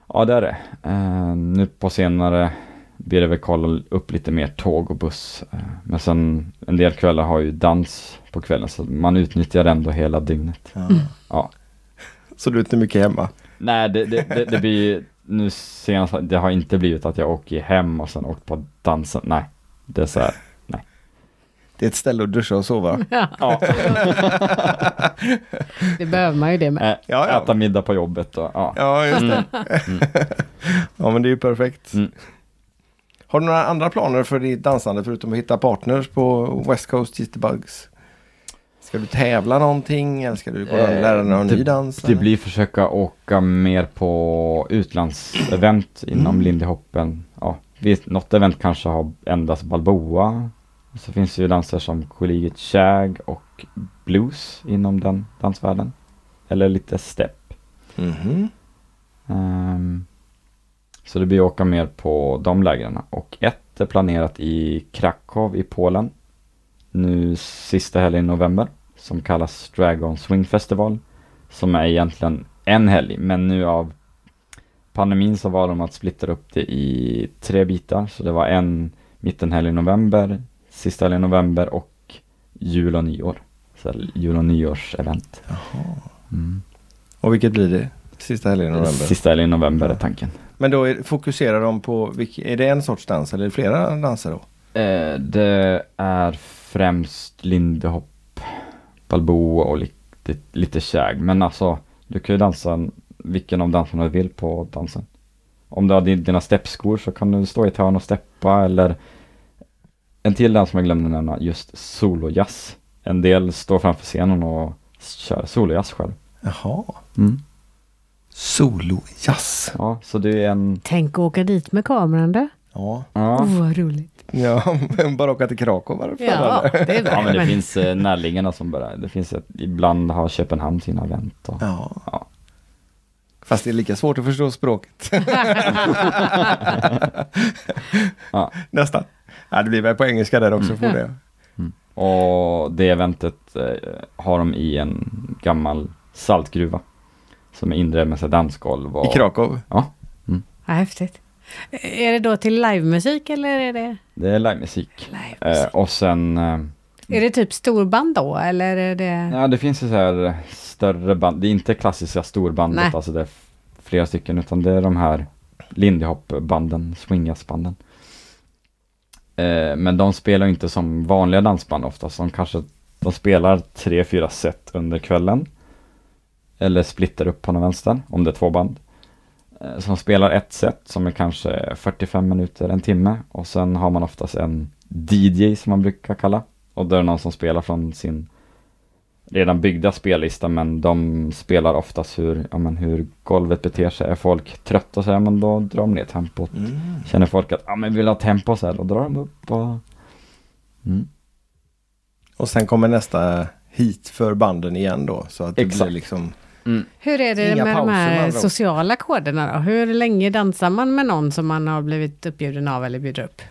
Ja, det är det. Eh, nu på senare blir det väl kolla upp lite mer tåg och buss. Eh, men sen en del kvällar har ju dans på kvällen så man utnyttjar ändå hela dygnet. Ja. Ja. Så du är inte mycket hemma. Nej, det, det, det, det blir nu senast, det har inte blivit att jag åker hem och sen åkt på dansen. Nej, det är så här. Det är ett ställe att duscha och sova. Ja, Ja, det behöver man ju det med. ä, Ja, ja. äta middag på jobbet och ja. Ja, just det. ja, men det är ju perfekt. Mm. Har du några andra planer för ditt dansande förutom att hitta partners på West Coast Jitterbugs? Ska du tävla någonting eller ska du gå Eh, lära dig någon det- ny dans? Det eller? blir försöka åka mer på utlandsevent inom Mm. Lindy Hoppen. Ja, något event kanske har endast Balboa. Så finns det ju danser som Collegiate Shag och Blues inom den dansvärlden. Eller lite step. Mhm. Ehm, så det blir att åka mer på de lägren. Och ett är planerat i Krakow i Polen. Nu sista helgen i november. Som kallas Dragon Swing Festival. Som är egentligen en helg. Men nu av pandemin så var de att splitta upp det i tre bitar. Så det var en mittenhelg i november. Sista helgen i november och jul och nyår. Så jul och nyårsevent. Mm. Och vilket blir det? Sista helgen i november. Sista helgen i november är tanken. Men då är, fokuserar de på, är det en sorts dans eller är det flera danser då? Eh, det är främst Lindy Hop, Balboa och lite, lite shag. Men alltså, du kan ju dansa vilken av danserna du vill på dansen. Om du har din, dina steppskor så kan du stå i ett hörn och steppa eller en till dans som jag glömde nämna, just solojazz. En del står framför scenen och kör solojazz själv. Jaha. Mm. Solojazz. Ja, så det är en... Tänk att åka dit med kameran du. Ja. Ja, Åh, vad roligt. ja, men bara åka till Krakow varför? Ja, eller? det är ja men det men- finns eh, närliggande som bara, det finns ett, ibland har Köpenhamn sina event och Ja. Ja. Fast det är lika svårt att förstå språket. Ja. Nästan. Ja, det blir väl på engelska där också. Får det. Och det eventet eh, har de i en gammal saltgruva. Som är inredd med dansgolv och... I Krakow. Ja, Ja, häftigt. Är det då till livemusik eller är det det är livemusik. livemusik? Eh, och sen... Eh, Är det typ storband då eller är det... ja, det finns ju så här större band. Det är inte klassiska storbandet, Nej. alltså det är flera stycken. Utan det är de här Lindy Hop-banden, swingassbanden. Eh, men de spelar inte som vanliga dansband oftast. De kanske de spelar tre, fyra set under kvällen. Eller splittar upp på den vänster, om det är två band. Eh, Som spelar ett set som är kanske 45 minuter, en timme. Och sen har man oftast en DJ som man brukar kalla. Och då är det någon som spelar från sin redan byggda spellista men de spelar oftast hur, ja, men hur golvet beter sig. Är folk trötta så här, men då drar de ner tempot. Mm. Känner folk att ja, men vill ha tempo så här, då drar de upp och... Mm. Och sen kommer nästa hit för banden igen då. Så att det Exakt. blir liksom... Hur är det Inga med de pauser, här sociala koderna då? Hur länge dansar man med någon som man har blivit uppbjuden av eller bjuder upp?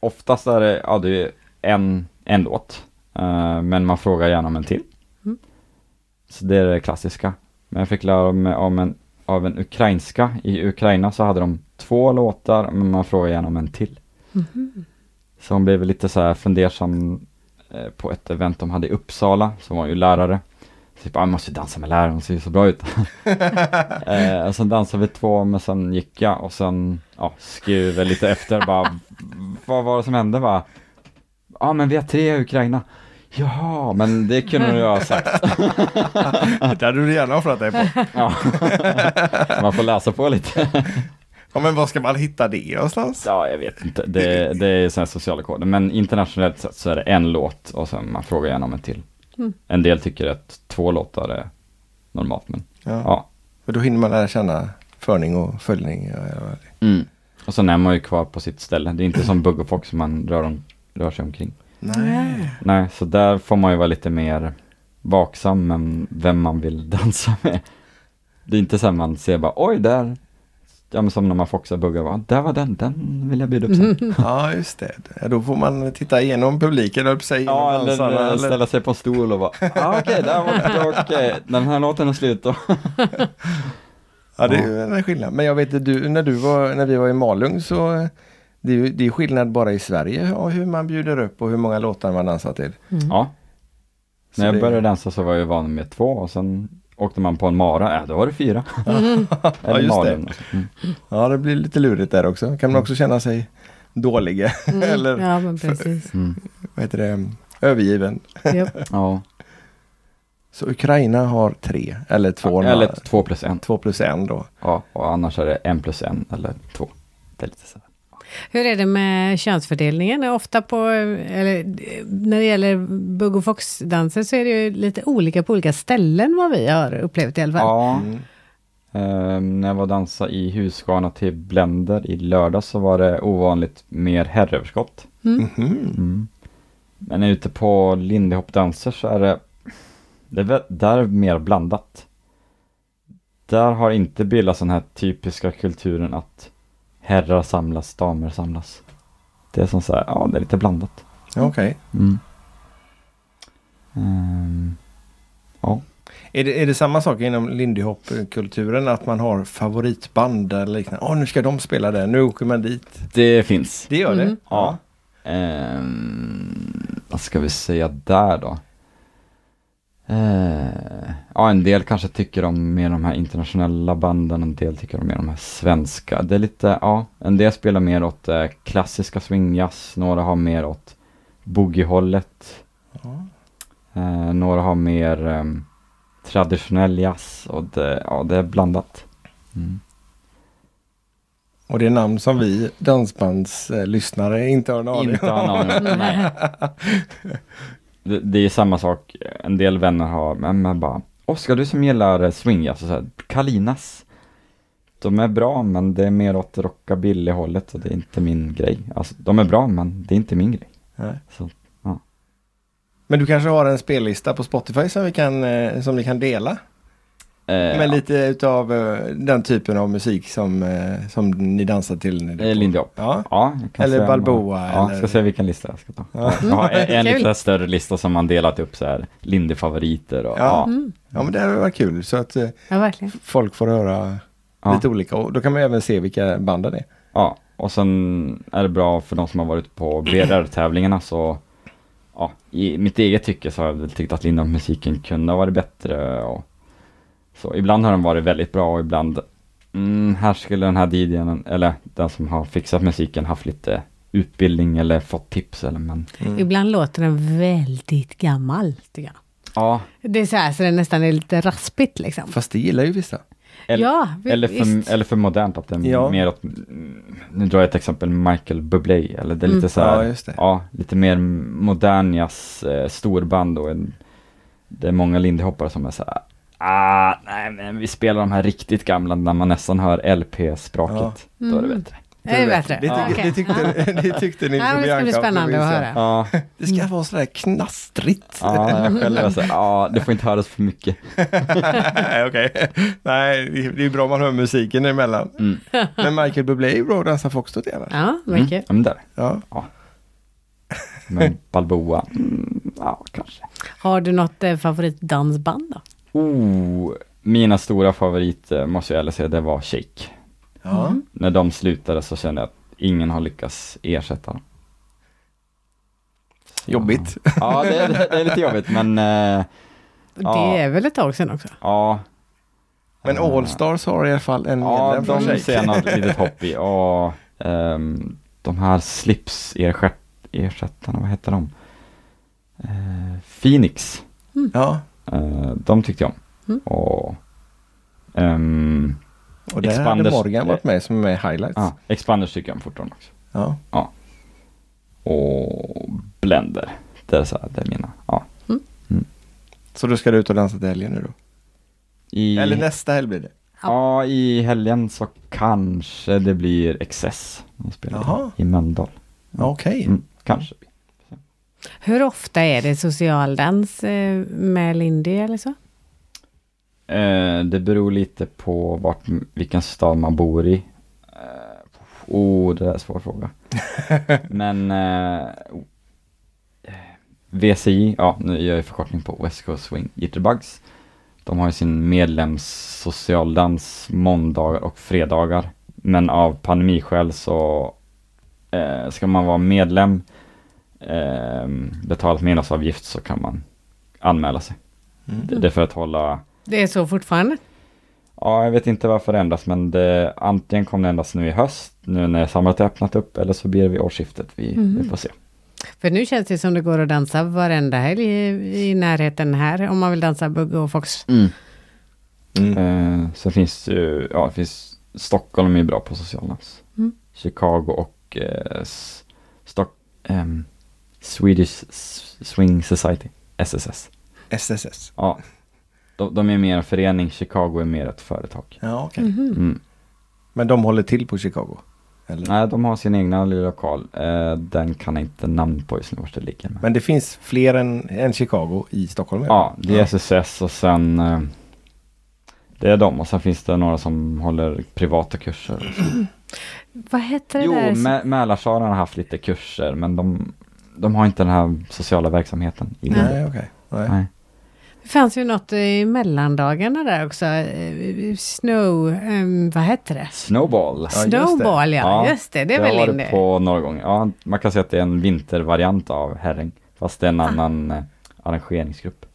Oftast är det, ja, det är en, en låt. Eh, men man frågar gärna om en till. Mm. Så det är det klassiska. Men jag fick lära mig om en, av en ukrainska. I Ukraina så hade de två låtar, men man frågar gärna om en till. Mhm. Så hon blev lite så här fundersam eh, på ett event de hade i Uppsala, som var ju lärare. Jag bara, jag måste dansa med läraren, hon ser ju så bra ut. eh, och sen dansade vi två, men sen gick jag och sen ja, skrev jag lite efter bara, vad var det som hände? Ja, ah, men vi har tre i Ukraina. Jaha, men det kunde du ha sagt. det hade du gärna offrat dig på. ja. Man får läsa på lite. ja, men var ska man hitta det någonstans? Ja, jag vet inte. Det, det är sådana sociala koder. Men internationellt sett så är det en låt och sen man frågar gärna om en till. Mm. En del tycker att två låtar är normalt, men Ja. ja. För då hinner man lära känna förning och följning. Mm. Och sen är man ju kvar på sitt ställe. Det är inte som Bugg och Fox som man rör, om, rör sig omkring. Nej. Nej, så där får man ju vara lite mer vaksam med vem man vill dansa med. Det är inte så att man ser bara, oj där, ja men som när man foxar buggar, bara, där var den, den vill jag bjuda upp sen. Ja, just det. Ja, Då får man titta igenom publiken, höll igenom Ja, dansarna, eller, eller- ställa sig på en stol och bara, ah, okej, där var det, okej, den här låten är slut då. Ja, det är ju en skillnad. Men jag vet att du, när, du var, när vi var i Malung så det är ju det är skillnad bara i Sverige ja, hur man bjuder upp och hur många låtar man dansar till. Mm. Ja, Så när jag det- började dansa så var jag van med två och sen åkte man på en mara, ja då var det fyra. Ja, Eller just det. Mm. Ja, det blir lite lurigt där också. Kan man också känna sig dålig eller Mm. Ja, men precis. Mm. vad heter det, övergiven. Ja, Så Ukraina har tre eller två. eller två plus en. två plus en då. Ja, och annars är det en plus en eller två. Det är lite så. Hur är det med könsfördelningen? Ofta på, eller när det gäller bugg och foxdanser så är det ju lite olika på olika ställen vad vi har upplevt i alla fall. Ja, Mm. Ehm, när jag var och dansa i Husqvarna till Blender i lördag så var det ovanligt mer herröverskott. Mhm. Mm. Men ute på Lindy Hop danser så är det, det är, där är mer blandat. Där har inte bildats den här typiska kulturen att herrar samlas, damer samlas. Det är som så här, ja det är lite blandat. Ja, Okej. Mm. Ehm, ja. Är, det, är det samma sak inom Lindy Hop-kulturen att man har favoritband eller liknande? Åh, nu ska de spela där, nu åker man dit. Det finns. Det gör det? Mm. Ja. Ehm, vad ska vi säga där då? Eh, ja, en del kanske tycker om mer de här internationella banden, en del tycker om mer de här svenska. Det är lite, ja, en del spelar mer åt eh, klassiska swingjazz, några har mer åt boogie-hållet, Ja. eh, några har mer ehm, traditionell jazz och det, ja, det är blandat. Mm. Och det är namn som vi dansbandslyssnare inte har en aning Inte har om. någon aning. Nej. Det, det är samma sak, en del vänner har, men man bara, Oskar du som gillar eh, swing, alltså så här, Kalinas. De är bra, men det är mer åt rockabilly-hållet och det är inte min grej. Alltså, de är bra, men det är inte min grej. Så, Men du kanske har en spellista på Spotify som vi kan, eh, som ni kan dela? Eh, Med lite utav eh, den typen av musik som, eh, som ni dansar till? när det är eh, på- Lindy Hop. Ja. Ja, Eller Balboa, Ja, eller- ska se vilken lista jag ska ta. Ja. Jag har en, en lite större lista som man delat upp så här, Lindy-favoriter och Ja. ja. Mm. ja, men det här var kul så att Ja, folk får höra Ja. lite olika och då kan man även se vilka banden det är. Ja, och sen är det bra för de som har varit på BRR-tävlingarna så ja, i mitt eget tycke så har jag väl tyckt att Linda musiken kunde ha varit bättre och så ibland har den varit väldigt bra och ibland mm, här skulle den här DJn eller den som har fixat musiken haft lite utbildning eller fått tips eller men Mm. Ibland låter den väldigt gammal, tycker jag. ja, Det är så här så det nästan är lite raspigt liksom. Fast det gillar ju vissa. eller, ja, vi- eller, visst. för, eller för modernt att den Ja. mer åt, nu drar jag ett exempel Michael Bublé eller det är lite Mm. så här, Ja, just det. Ja, lite mer modern jazz, eh, storband och en, det är många lindyhoppare som är så här, ah, nej men vi spelar de här riktigt gamla när man nästan hör LP-språket. Då är det Mm. bättre. Det är bättre. Det, Ja, tyck, okej. det, tyckte, det tyckte ni Ja, det ska bli spännande att jag. höra. Ja, Det ska vara sådär knastrigt. ja jag själv här, ja det får inte höras för mycket. Nej, okej. Nej, det är bra om man hör musiken emellan. Mm. Men Michael Bublé är bra att dansa foxtrot i annars. Ja, Mm. mycket. Ja, men där. Ja. Men Balboa, mm, ja kanske. Har du något eh, favoritdansband då? Oh, mina stora favoriter måste jag ärligt säga, det var Shake. Ja. Mm. När de slutade så kände jag att ingen har lyckats ersätta dem. Jobbigt. Ja, det, är- det är lite jobbigt men eh, Ja. Det är väl ett tag sedan också? ja. Men Eh, Allstars har i alla fall en Ja, medlem från de sig. ser jag något litet hopp i. Och ehm, de här slips ersättarna, vad heter de? Eh, Phoenix, Ja, eh, de tyckte jag om. Mm. Och ehm, och där hade Expanders- Morgan varit med som är med i highlights. ja, Expanders tycker jag om fortfarande också. Ja. Och Blender, det är, så här, det är mina. Ja. Så då ska du ut och dansa till helgen nu då? I, Eller nästa helg blir det? Ja, i helgen så kanske det blir Excess. De spelar Jaha. i Mölndal. Okej. Mm, kanske. Hur ofta är det socialdans eh, med Lindy eller så? Eh, det beror lite på vart, vilken stad man bor i. Eh, oh, det är en svår fråga. Men eh, VCI, ja nu gör jag förkortning på West Coast Swing Jitterbugs. De har ju sin medlems socialdans måndagar och fredagar. Men av pandemiskäl så eh, ska man vara medlem, eh, betala medlemsavgift så kan man anmäla sig. Mm. Det, det är för att hålla Det är så fortfarande? Ja, jag vet inte varför det ändras, men det, antingen kommer det ändras nu i höst, nu när samhället har öppnat upp, eller så blir det vid årsskiftet. Vi, Mhm. vi får se. För nu känns det som det går att dansa varenda helg i, i närheten här om man vill dansa bugg och fox. Mm. Eh, sen finns ju, ja, det finns, Stockholm är bra på socialdans. Mm. Chicago och eh, Stock, ehm, Swedish Swing Society, SSS. SSS. Ja, de, de är mer en förening, Chicago är mer ett företag. Ja, okej. Mhm. Mm. Men de håller till på Chicago? Eller? Nej, de har sin egna lilla lokal. Eh, den kan jag inte namn på just nu vart det ligger. Men... Det finns fler än, än Chicago i Stockholm? eller? Ja, det är SSS och sen eh, det är de och sen finns det några som håller privata kurser. Vad heter det Jo, där? Mä- Mälarstaden har haft lite kurser men de, de har inte den här sociala verksamheten. I. Nej, okej. Nej. Nej. Det fanns ju något i mellandagarna där också. eh, Snow, ehm, vad heter det? Snowball. Ja, just det. Snowball, ja. Ja, Just det, det är väl varit in det. på några gånger. Ja, man kan säga att det är en vintervariant av herräng. Fast det är en Ah. annan eh, arrangeringsgrupp.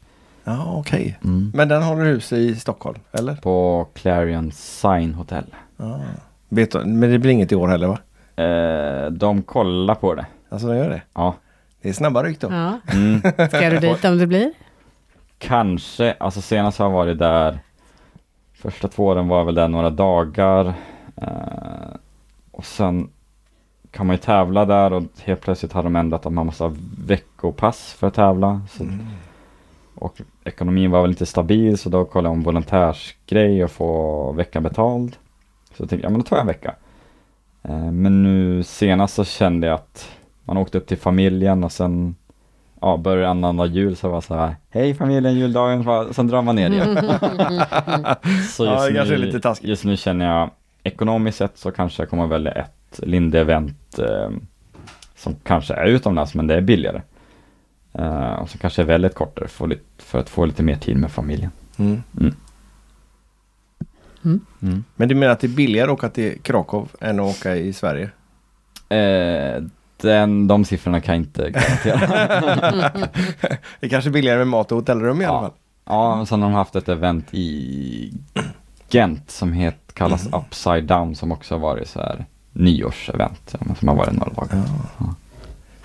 Ja, okej. Mm. Men den håller hus i Stockholm, eller? På Clarion Sign Hotel. Vet du, men det blir inget i år heller va? Eh, de kollar på det. Alltså de gör det? Ja. Det är snabba ryck då. Ja. Mm. Ska du dit om det blir? Kanske, alltså senast har jag varit där Första två åren var jag väl där några dagar eh, Och sen kan man ju tävla där och helt plötsligt har de ändrat att man måste ha veckopass för att tävla så, Mm. Och ekonomin var väl inte stabil så då kollade jag om volontärsgrej och få veckan betald Så jag tänkte, ja men då tar jag en vecka eh, Men nu senast så kände jag att man åkte upp till familjen och sen ja, börjar annandag jul så var det så här, hej familjen, juldagen, sen drar man ner igen. så Ja, just, det kanske är nu, lite taskigt. just nu känner jag, ekonomiskt sett så kanske jag kommer välja ett Linde-event eh, som kanske är utomlands men det är billigare. Eh, och så kanske jag väljer ett kortare för, lite, för att få lite mer tid med familjen. Mm. Mm. Men du menar att det är billigare att åka till Krakow än att åka i Sverige? Eh, den, de siffrorna kan jag inte garantera. Det är kanske är billigare med mat och hotellrum i alla Ja. fall. Ja, men sen har de haft ett event i Gent som het, kallas Mm. Upside Down som också har varit så här nyårsevent. ja, Som har varit några dagar. Ja.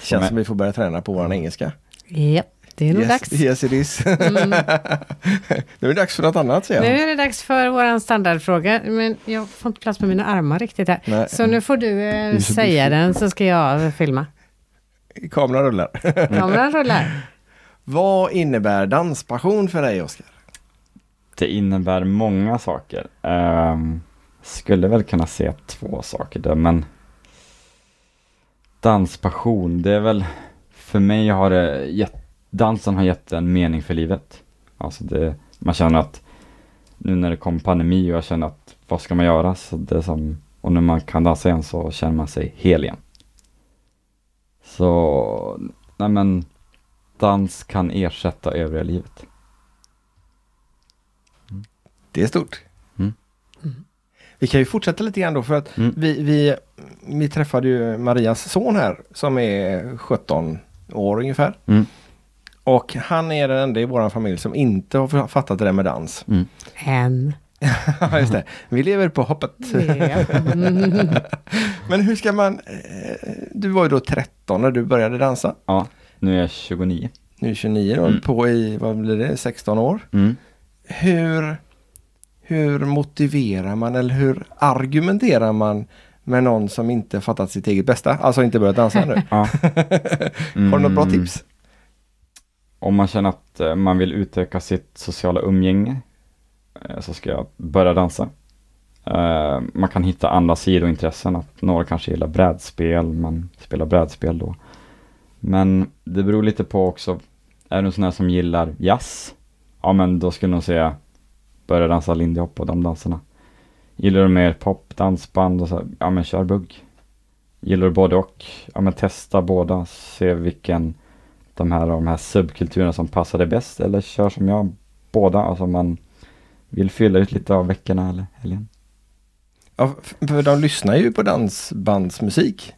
Känns Men- som vi får börja träna på vår engelska. Ja, det är nog yes, dags. Yes it is. Mm. nu är det dags för något annat Nu jag. är det dags för våran standardfråga, men jag får inte plats med mina armar riktigt här. Nej. Så nu får du eh, säga den så ska jag filma. Kameran rullar. Kameran rullar. Vad innebär danspassion för dig Oskar? Det innebär många saker. Ehm, skulle väl kunna se två saker där, men danspassion, det är väl för mig har det gett, dansen har gett en mening för livet. Alltså det, man känner att nu när det kom pandemi och jag känner att vad ska man göra? Så det som, och när man kan dansa igen så känner man sig hel igen. Så, nej men dans kan ersätta övriga livet. Det är stort. Mm. Vi kan ju fortsätta lite grann då för att Mm. vi, vi, vi träffade ju Marias son här som är 17 år ungefär. Mm. Och han är den enda i vår familj som inte har fattat det där med dans. Mm. Ja, just det. Vi lever på hoppet. Mm. Men hur ska man... Eh, du var ju då 13 när du började dansa. Ja, nu är jag 29. Nu är 29 då, Mm. på i, vad blir det, 16 år. Mm. Hur, hur motiverar man eller hur argumenterar man med någon som inte fattat sitt eget bästa? Alltså inte börjat dansa ännu. Ja. Har du något bra Mm. tips? Om man känner att eh, man vill utöka sitt sociala umgänge eh, så ska jag börja dansa. Eh, man kan hitta andra sidointressen, att några kanske gillar brädspel, man spelar brädspel då. Men det beror lite på också, är du en sån här som gillar jazz? Ja men då skulle jag nog säga börja dansa lindy hop och de danserna. Gillar du mer pop, dansband och så, ja men kör bugg. Gillar du både och, ja men testa båda, se vilken de här, de här subkulturerna som passar dig bäst eller kör som jag, båda, alltså man vill fylla ut lite av veckorna eller helgen. Ja, för de lyssnar ju på dansbandsmusik.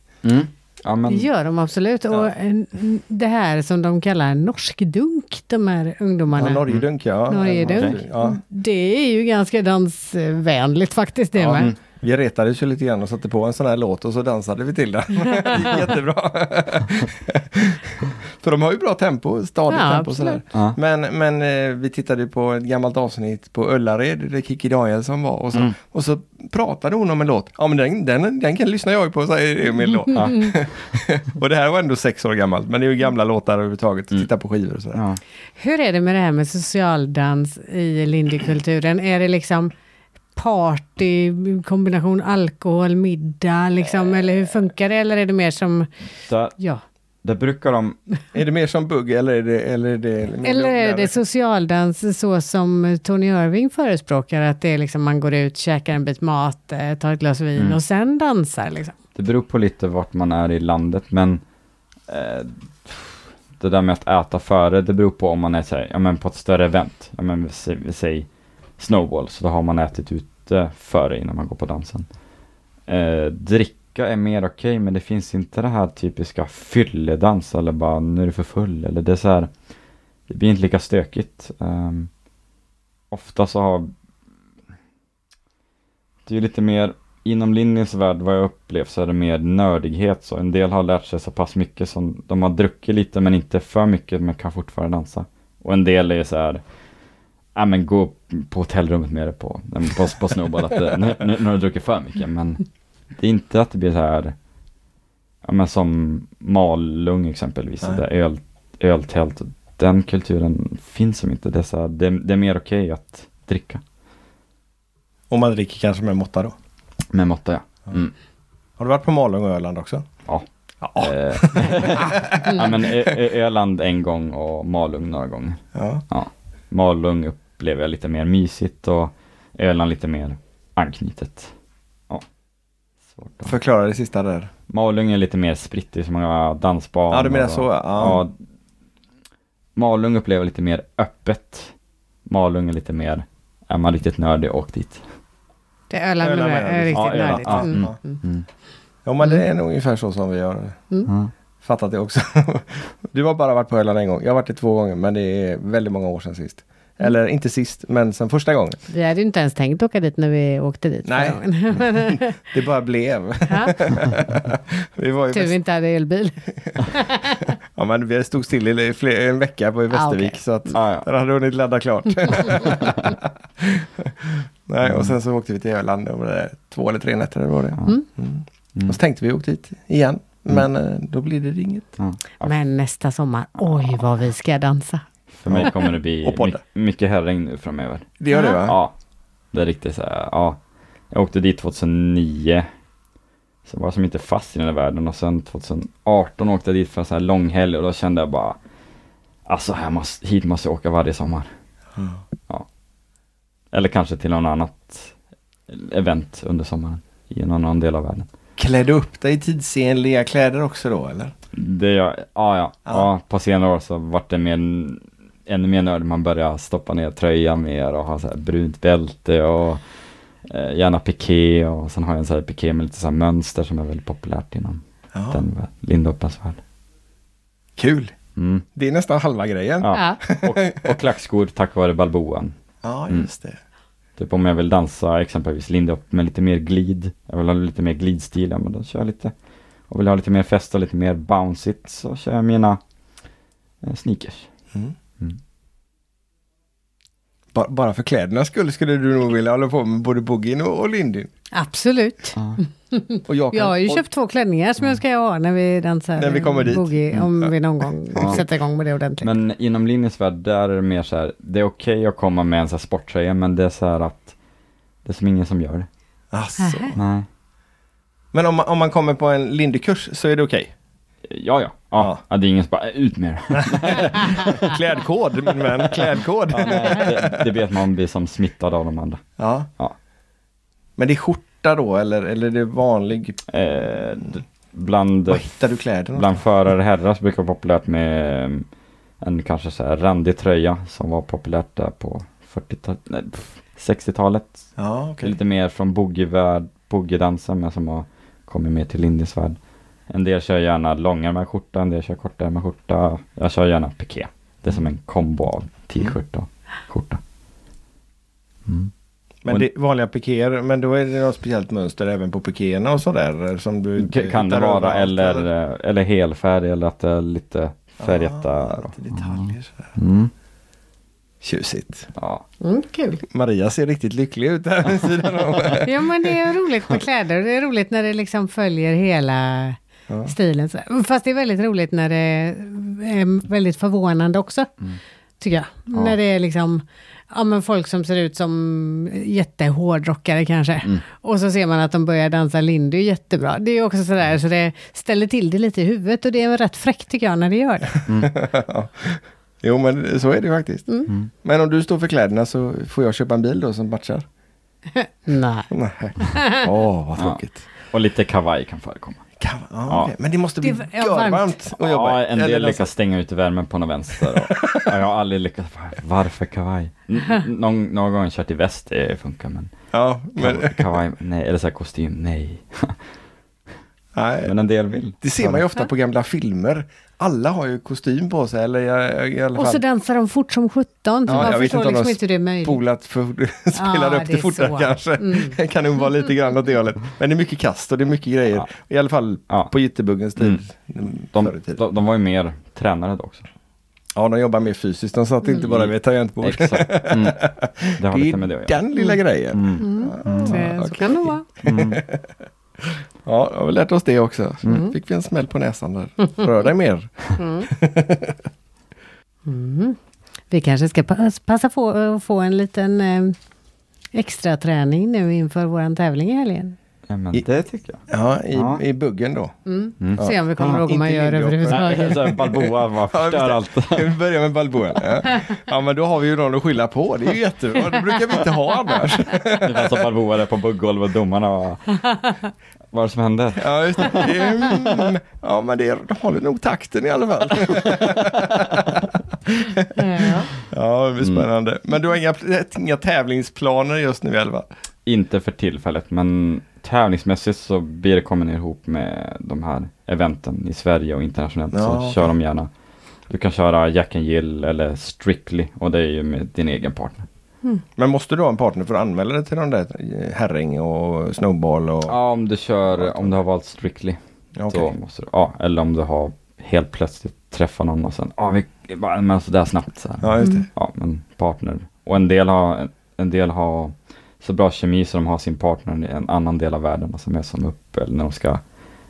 Ja men, Det gör de absolut. Ja. Och eh, det här som de kallar norskdunk, de här ungdomarna. Ja, Norgedunk ja. Norgedunk. Ja. Det är ju ganska dansvänligt faktiskt det Ja, med. Mm. Vi retades ju lite grann och satte på en sån här låt och så dansade vi till den. Det gick jättebra. För de har ju bra tempo, stadigt Ja, tempo sådär. ja. Men, men eh, vi tittade på ett gammalt avsnitt på Ullared där Kikki Danielsson var och så, Mm. och så pratade hon om en låt. Ja men den, den, den kan lyssna jag på, säger Emil då. Ja. och det här var ändå sex år gammalt, men det är ju gamla låtar överhuvudtaget, att Mm. titta på skivor och sådär. Ja. Hur är det med det här med socialdans i lindykulturen? Är det liksom party, kombination alkohol, middag liksom? Eller hur funkar det? Eller är det mer som, Där, ja. där brukar de, Är det mer som bugg eller är det, eller är det Eller är det socialdans så som Tony Irving förespråkar? Att det är liksom man går ut, käkar en bit mat, eh, tar ett glas vin Mm. och sen dansar liksom? det beror på lite vart man är i landet men eh, det där med att äta före, det beror på om man är så här, ja, men på ett större event. Ja, men vi säger, snowball, så då har man ätit ute före innan man går på dansen. Eh, dricka är mer okej, men det finns inte det här typiska fylledans eller bara nu är du för full eller det är så här. Det blir inte lika stökigt. Eh, ofta så har det är lite mer inom linjens värld vad jag upplevt så är det mer nördighet så en del har lärt sig så pass mycket som de har druckit lite men inte för mycket men kan fortfarande dansa. Och en del är så här Ja men gå på hotellrummet med det på, på, på snowball att det, nu, nu, nu har du druckit för mycket men det är inte att det blir så här Ja men som Malung exempelvis, Nej. där öl, öltält Den kulturen finns som inte, det är, så här, det, det är mer okej att dricka Och man dricker kanske med måtta då. med måtta ja. Mm. Har du varit på Malung och Öland också? Ja. Ja. Eh, ja men Ö- Öland en gång och Malung några gånger. ja. Malung upplever jag lite mer mysigt och Öland lite mer anknutet. Ja. Svårt att- Förklara det sista där. Malung är lite mer spritt, det är så många dansbanor. Ja, du menar så, ja. ja. Malung upplever lite mer öppet. Malung är lite mer, är man riktigt nördig, åk dit. Det är Öland, Öland du? är riktigt Ja, nördigt. ja, Mm. mm. Mm. Mm. Ja men det är nog ungefär så som vi har Ja. Fattat det också. Du har bara varit på Öland en gång. Jag har varit det två gånger men det är väldigt många år sedan sist. Eller inte sist men sen första gången. Vi hade ju inte ens tänkt åka dit när vi åkte dit Nej. Det bara blev. ja, Vi var i tur vi inte hade elbil. Ja men vi stod still i fler, en vecka på i Västervik okej. så att Ja, ja. den hade hunnit ladda klart. Nej och sen så åkte vi till Öland och var det två eller tre nätter det var. Mm. Mm. Mm. Och så tänkte vi åka dit igen. Mm. Men eh, då blir det inget. Ja, Men nästa sommar, oj vad vi ska dansa. För mig kommer det bli my- mycket herregn nu framöver. Det gör det va? Ja, det är riktigt så här, ja. Jag åkte dit 2009. Så var jag som inte fast i den här världen och sen 2018 åkte jag dit för en sån här lång helg och då kände jag bara Alltså här måste, hit måste jag åka varje sommar. Ja. Eller kanske till någon annat event under sommaren i någon annan del av världen. Klädde upp dig i tidsenliga kläder också då eller? Det jag, ja, ja, Ja. ja. på senare år så vart det mer, ännu mer nörd. Man börjar stoppa ner tröjan mer och ha så här brunt bälte och eh, gärna piké och sen har jag en sån här piké med lite så här mönster som är väldigt populärt inom Ja. den Lindhoppens värld. Kul! Mm. Det är nästan halva grejen. Ja. Ja. Och, och klackskor tack vare balboan. Ja, Mm. just det. Typ om jag vill dansa exempelvis linda upp med lite mer glid. Jag vill ha lite mer glidstil, ja men då kör jag lite. Och vill jag ha lite mer fest och lite mer bounceigt så kör jag mina eh, sneakers. Mm. Mm. Ba- Bara för klädernas skull skulle du nog vilja hålla på med både boogien och, och lindyn. Absolut. Ja. Och jag, kan, Jag har ju och, köpt två klänningar som jag ska ha när vi dansar När vi kommer dit. boogie, om vi någon gång Ja. sätter igång med det ordentligt. Men inom linjens värld, där är det mer så här, det är okej att komma med en här sporttröja, men det är så här att det är som ingen som gör det. Nähä. Nej. Men om man, om man kommer på en lindykurs så är det okej? Ja, ja. Ja. Ja, ja. det är ingen som bara, ut med det. Klädkod min vän, klädkod. Ja, det, det vet man blir som smittad av de andra. Ja. Ja. Men det är skjorta då eller, eller är det vanlig? Eh, bland, Var hittar du kläderna? bland förare herrar så brukar det vara populärt med eh, en kanske så här randig tröja som var populärt där på 40-talet, nej, pff, 60-talet. Ja, okej. Lite mer från boogiedansen men som har kommit mer till Lindis värld. En del kör gärna långärmad skjorta, en del kör kortärmad skjorta. Jag kör gärna piké. Det är som en kombo av t-shirt och skjorta. Mm. Men det är vanliga pikéer, men då är det något speciellt mönster även på pikéerna och sådär som du kan det vara överallt, eller, eh, eller helfärg eller att det är lite färgetta. Ah, lite detaljer sådär. Mm. Tjusigt. Ja. Mm, kul. Maria ser riktigt lycklig ut där vid sidan om. Ja men det är roligt med kläder. Det är roligt när det liksom följer hela Ja. stilen. här. Fast det är väldigt roligt när det är väldigt förvånande också. Mm. Tycker jag. Ja. När det är liksom ja, men folk som ser ut som jättehårdrockare kanske. Mm. Och så ser man att de börjar dansa lindy jättebra. Det är också sådär så det ställer till det lite i huvudet och det är rätt fräckt tycker jag när det gör det. Jo men så är det faktiskt. Mm. Men om du står för kläderna så får jag köpa en bil då som matchar? Nej. Åh vad Ja. tråkigt. Och lite kavaj kan förekomma. Kan, ja, Ja. okej. Men det måste bli Det görvarmt varmt. att jobba Ja, en del lyckas stänga ut värmen på någon vänster. Och, ja, jag har aldrig lyckats. Varför kavaj? N- Någon, någon gång kört i väst, det funkar men Ja, men, kavaj, kavaj nej. Eller så här kostym, nej. nej. Men en del vill. Det ser man ju ofta på gamla filmer. Alla har ju kostym på sig eller i, i alla Och så fall dansar de fort som sjutton. Ja, jag vet inte om de liksom inte det är möjligt. spolat för, spelar Ja, upp det det är fortare så. kanske. Mm. Det kan nog vara lite grann åt det hållet. Men det är mycket kast och det är mycket grejer. Ja. I alla fall Ja. på jitterbuggens tid. Mm. Förr De, de, de var ju mer tränare då också. Ja, de jobbar mer fysiskt. De satt inte bara vid tangentbord. Exakt. Mm. Det har Det lite med det är att göra. den lilla grejen. Mm. Mm. Så, så okej. kan det vara. Ja, jag har lärt oss det också. Så Mm. fick vi en smäll på näsan där. Rör dig mer. Mm. Mm. Vi kanske ska pass, passa på att få en liten eh, extra träning nu inför vår tävling i helgen. Ja, men I- det tycker jag. Ja, i, Ja. i buggen då. Mm. Mm. Se om vi kommer Ja, ihåg hur man gör överhuvudtaget. Balboa bara förstör allt. Vi börja med Balboa? Ja. ja, men då har vi ju någon att skylla på. Det är ju jättebra. Det brukar vi inte ha annars. Ungefär som Balboa där på buggolvet och domarna var... Vad är det som hände? Ja, just det. Mm, ja, men det de håller nog takten i alla fall. Ja. Ja, det blir Mm. spännande. Men du har inga, inga tävlingsplaner just nu i alla fall? Inte för tillfället, men tävlingsmässigt så blir det komma ner ihop med de här eventen i Sverige och internationellt. Ja, så okej. kör de gärna. Du kan köra Jack and Jill eller Strictly och det är ju med din egen partner. Men måste du ha en partner för att anmäla dig till de där eh, herring och snowball och... Ja, om du kör, om du har valt Strictly. Måste du, ja, eller om du har helt plötsligt träffat någon och sen, ja vi bara, men sådär snabbt så här. Ja, just det. Ja, men partner. Och en del har, en del har så bra kemi så de har sin partner i en annan del av världen som är som upp eller när de ska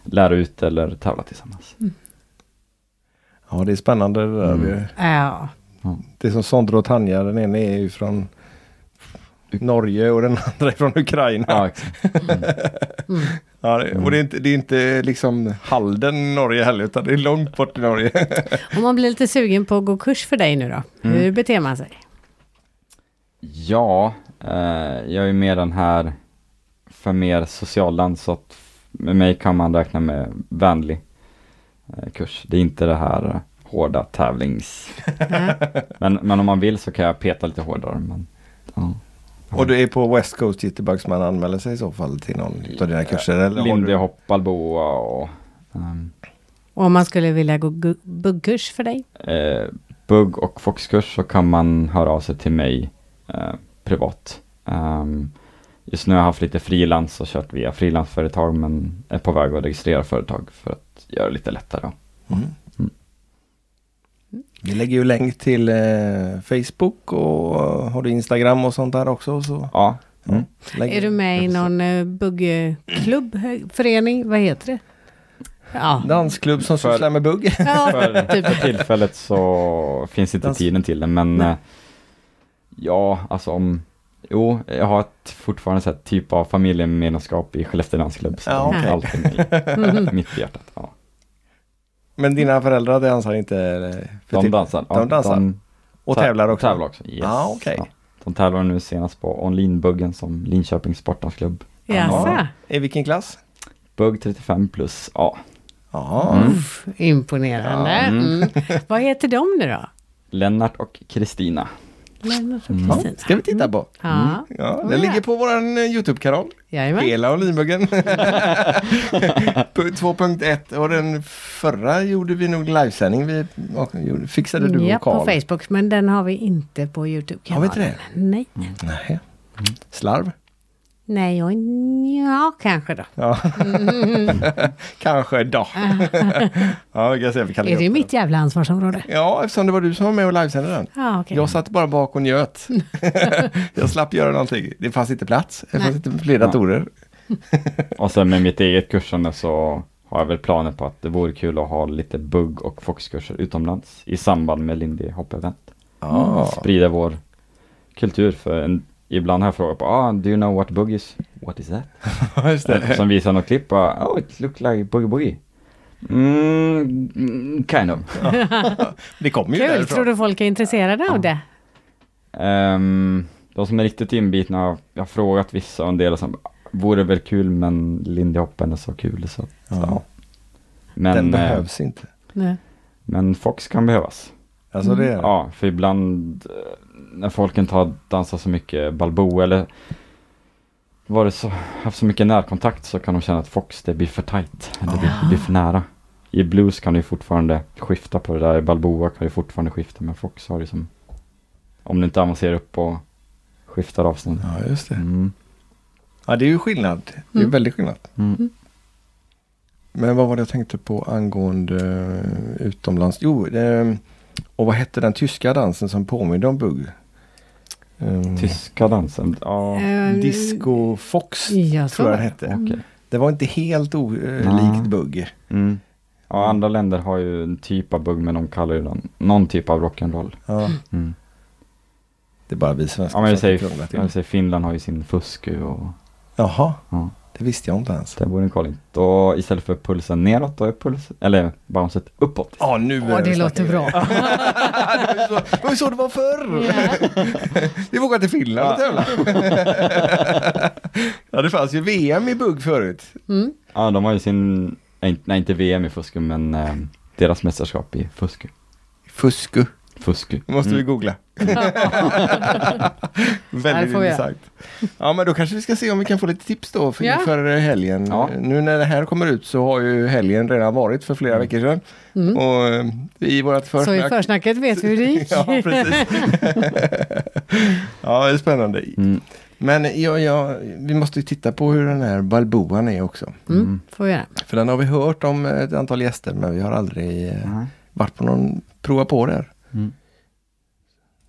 lära ut eller tävla tillsammans. Ja, det är spännande det där. Mm. Ja. Det är som Sondra och Tanja. Den ena är ju från Norge och den andra är från Ukraina. Ja, exakt. Mm. Mm. Ja, och det är, inte, det är inte liksom Halden i Norge heller utan det är långt bort i Norge. Om man blir lite sugen på att gå kurs för dig nu då, Mm. hur beter man sig? Ja, eh, jag är mer den här för mer socialland så att med mig kan man räkna med vänlig eh, kurs. Det är inte det här eh, hårda tävlings... Men, men om man vill så kan jag peta lite hårdare. Men, ja. Och du är på West Coast Jitterbugs man anmäler sig i så fall till någon av dina kurser? Eller har Lindy du- Hopp, Balboa och... ehm, Och om man skulle vilja gå buggkurs för dig? Eh, bugg och foxkurs så kan man höra av sig till mig eh, privat. Ehm, just nu har jag haft lite frilans och kört via frilansföretag men är på väg att registrera företag för att göra det lite lättare. Mm. Vi lägger ju länk till eh, Facebook och eh, har du Instagram och sånt där också. Så, Ja, mm. Är du med i någon eh, buggklubb, förening? Vad heter det? Ja, Dansklubb som För- sysslar med bugg. ja för, typ. för tillfället så finns inte Dans- tiden till det men Nej. eh, ja, alltså om Jo, jag har ett fortfarande här typ av familjemedlemskap i Skellefteå dansklubb. Så Ja, är okej. alltid med, mitt i hjärtat. Ja. Men dina föräldrar dansar inte? eh, för De dansar. de dansar? De och tä- tävlar också? Tävlar också, yes. Ja, okej. De tävlar nu senast på Onlinbuggen som Linköpings sportdansklubb. Jaså? I vilken klass? Bugg 35 plus, ja. Ja, Mm. Uff, Imponerande. Ja, mm. Mm. Vad heter de nu då? Lennart och Kristina. Mm. ja. Kristina. ska vi titta på. Ja, Ja, Oh, den ja. ligger på våran eh, Youtube-kanal. jajamän. Hela Olinbuggen. Punkt 2.1 och den förra gjorde vi nog livesändning. Vi fixade du Ja, och på Karl. Facebook, men den har vi inte på Har Youtube-kanalen. vi inte det? Nej. Nej. Slarv? Nej, och ja, kanske då. Ja. Kanske då. ja, vi kan se om vi kan Är det mitt jävla ansvarsområde? Ja, eftersom det var du som var med och livesände den. Ja, okej. Jag satt bara bak och njöt. jag slapp göra någonting. Det fanns inte plats. Det Nej. fanns inte fler datorer. Och sen med mitt eget kursande så har jag väl planer på att det vore kul att ha lite bugg och foxkurser utomlands i samband med Lindy Hop Event. Ja. Sprida vår kultur för en, ibland har jag frågat på ah, do you know what bug is? What is that? just det. Som visar något klipp och oh it look like boogie boogie. Mm, kind of. Det kommer ju Kul, därifrån. tror du folk är intresserade av det? Ehm, de som är riktigt inbitna, har- jag har frågat vissa och en del som vore väl kul men Lindy Hoppen är så kul så, att, Ja. så ja. Men, Den eh, behövs inte. Nej. men Fox kan behövas. Alltså det är det. Ja, för ibland eh, när folk inte har dansat så mycket Balboa eller varit så, haft så mycket närkontakt så kan de känna att Fox det blir för tight. Det blir, det blir för nära. I blues kan du fortfarande skifta på det där. I Balboa kan du fortfarande skifta. Men Fox har ju som om du inte avancerar upp och skiftar avstånd. Ja, just det. Mm. Ja, det är ju skillnad. Det är Mm. väldigt skillnad. Mm. Men vad var det jag tänkte på angående eh, utomlands? Jo, eh, och vad hette den tyska dansen som påminner om bugg? Um, Tyska dansen. Ja, Eh, Disco Fox Jag tror jag den hette. okej. Det var inte helt olikt bugg. Mm. Ja, andra länder har ju en typ av bugg men de kallar ju den någon typ av rock'n'roll. Ja, Mm. det är bara vi svenskar Ja, men jag som säger, krånglar till. jag säger Finland har ju sin fusku och Jaha, ja, det visste jag inte ens. det borde ni kolla in. Då istället för pulsen neråt, då är pulsen, eller bouncet uppåt. Ja, nu börjar Åh, vi det låter bra. det var ju så det, var ju så det var förr. Vi får åka till Finland och tävla. ja, det fanns ju VM i bugg förut. Mm. Ja, de har ju sin, nej, inte- nej inte VM i fusku, men eh, deras mästerskap i fusku. Fusku. Fusku. måste vi Mm. googla. Väldigt det intressant. Ja, men då kanske vi ska se om vi kan få lite tips då för, Ja. för helgen. Ja. Nu när det här kommer ut så har ju helgen redan varit för flera veckor sedan. Mm. Och eh, i vårt Så i försnack... försnacket vet vi hur det gick. ja, precis. ja, det är spännande. Mm. Men ja, ja, vi måste ju titta på hur den här Balboan är också. Mm, får vi göra. För den har vi hört om ett antal gäster men vi har aldrig eh, varit på någon prova på där. Mm.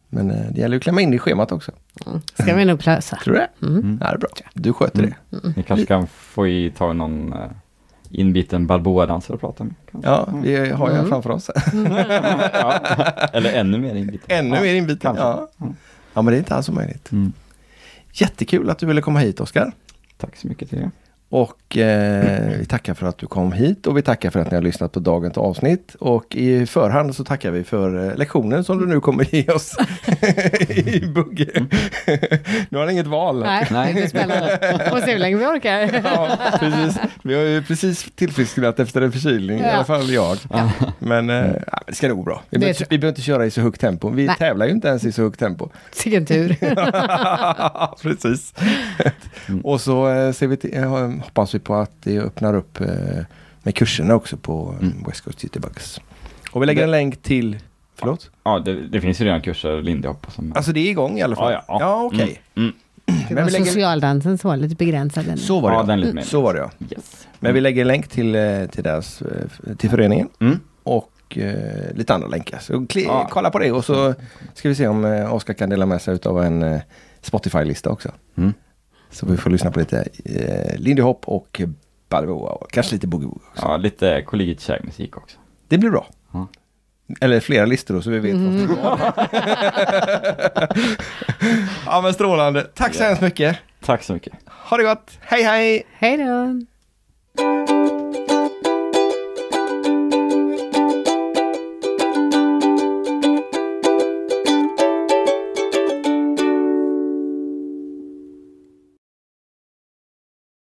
Men eh, det gäller ju att klämma in det i schemat också. Mm. Ska vi nog lösa. Tror du det? Mm. Mm. Ja, det är bra. Du sköter Mm. det. Ni kanske kan få i, ta någon eh, inbiten Balboa-dansare och prata med. kanske? Ja, vi har ju Mm. framför oss. ja. Eller ännu mer inbiten. Ännu ja. mer inbiten. kanske. Ja. Mm. ja, men det är inte alls omöjligt. Mm. Jättekul att du ville komma hit Oskar. Tack så mycket till er. Och eh, vi tackar för att du kom hit och vi tackar för att ni har lyssnat på dagens avsnitt. Och i förhand så tackar vi för eh, lektionen som du nu kommer ge oss i bugge. nu har ni inget val. Nej, Nej. det blir spännande. Får se hur länge vi orkar. Ja, precis. Vi har ju precis tillfrisknat efter en förkylning, i Ja. alla fall jag. Ja. Men eh, det ska nog gå bra. Vi Det behöver, tror inte- vi behöver inte köra i så högt tempo. Vi Nej. tävlar ju inte ens i så högt tempo. Vilken tur. Precis. Mm. Och så eh, ser vi till, eh, hoppas vi på att det öppnar upp eh, med kurserna också på mm. West Coast Jitterbugs. Och vi lägger det... en länk till Förlåt? Ja, det, det finns ju redan kurser Lindy Hop. Som... Alltså det är igång i alla fall? Ja, ja. ja okej. Okay. Mm. Mm. Det var lägger... socialdansen som var lite begränsad. Så var det ja. Den lite mer. Så var det ja. Yes. Men vi lägger en länk till, eh, till, deras, eh, till föreningen. Mm. Och eh, lite andra länkar. Så kli, ja. kolla på det och så ska vi se om eh, Oskar kan dela med sig av en eh, Spotify-lista också. Mm. Så vi får lyssna på lite eh, Lindy Hop och Balboa och kanske lite Boogie Woogie Ja, lite collegiate musik också. Det blir bra. Ja. Eller flera listor då, så vi vet mm. vad som Ja men strålande. Tack så hemskt mycket. Tack så mycket. Ha det gott. Hej hej. Hej då.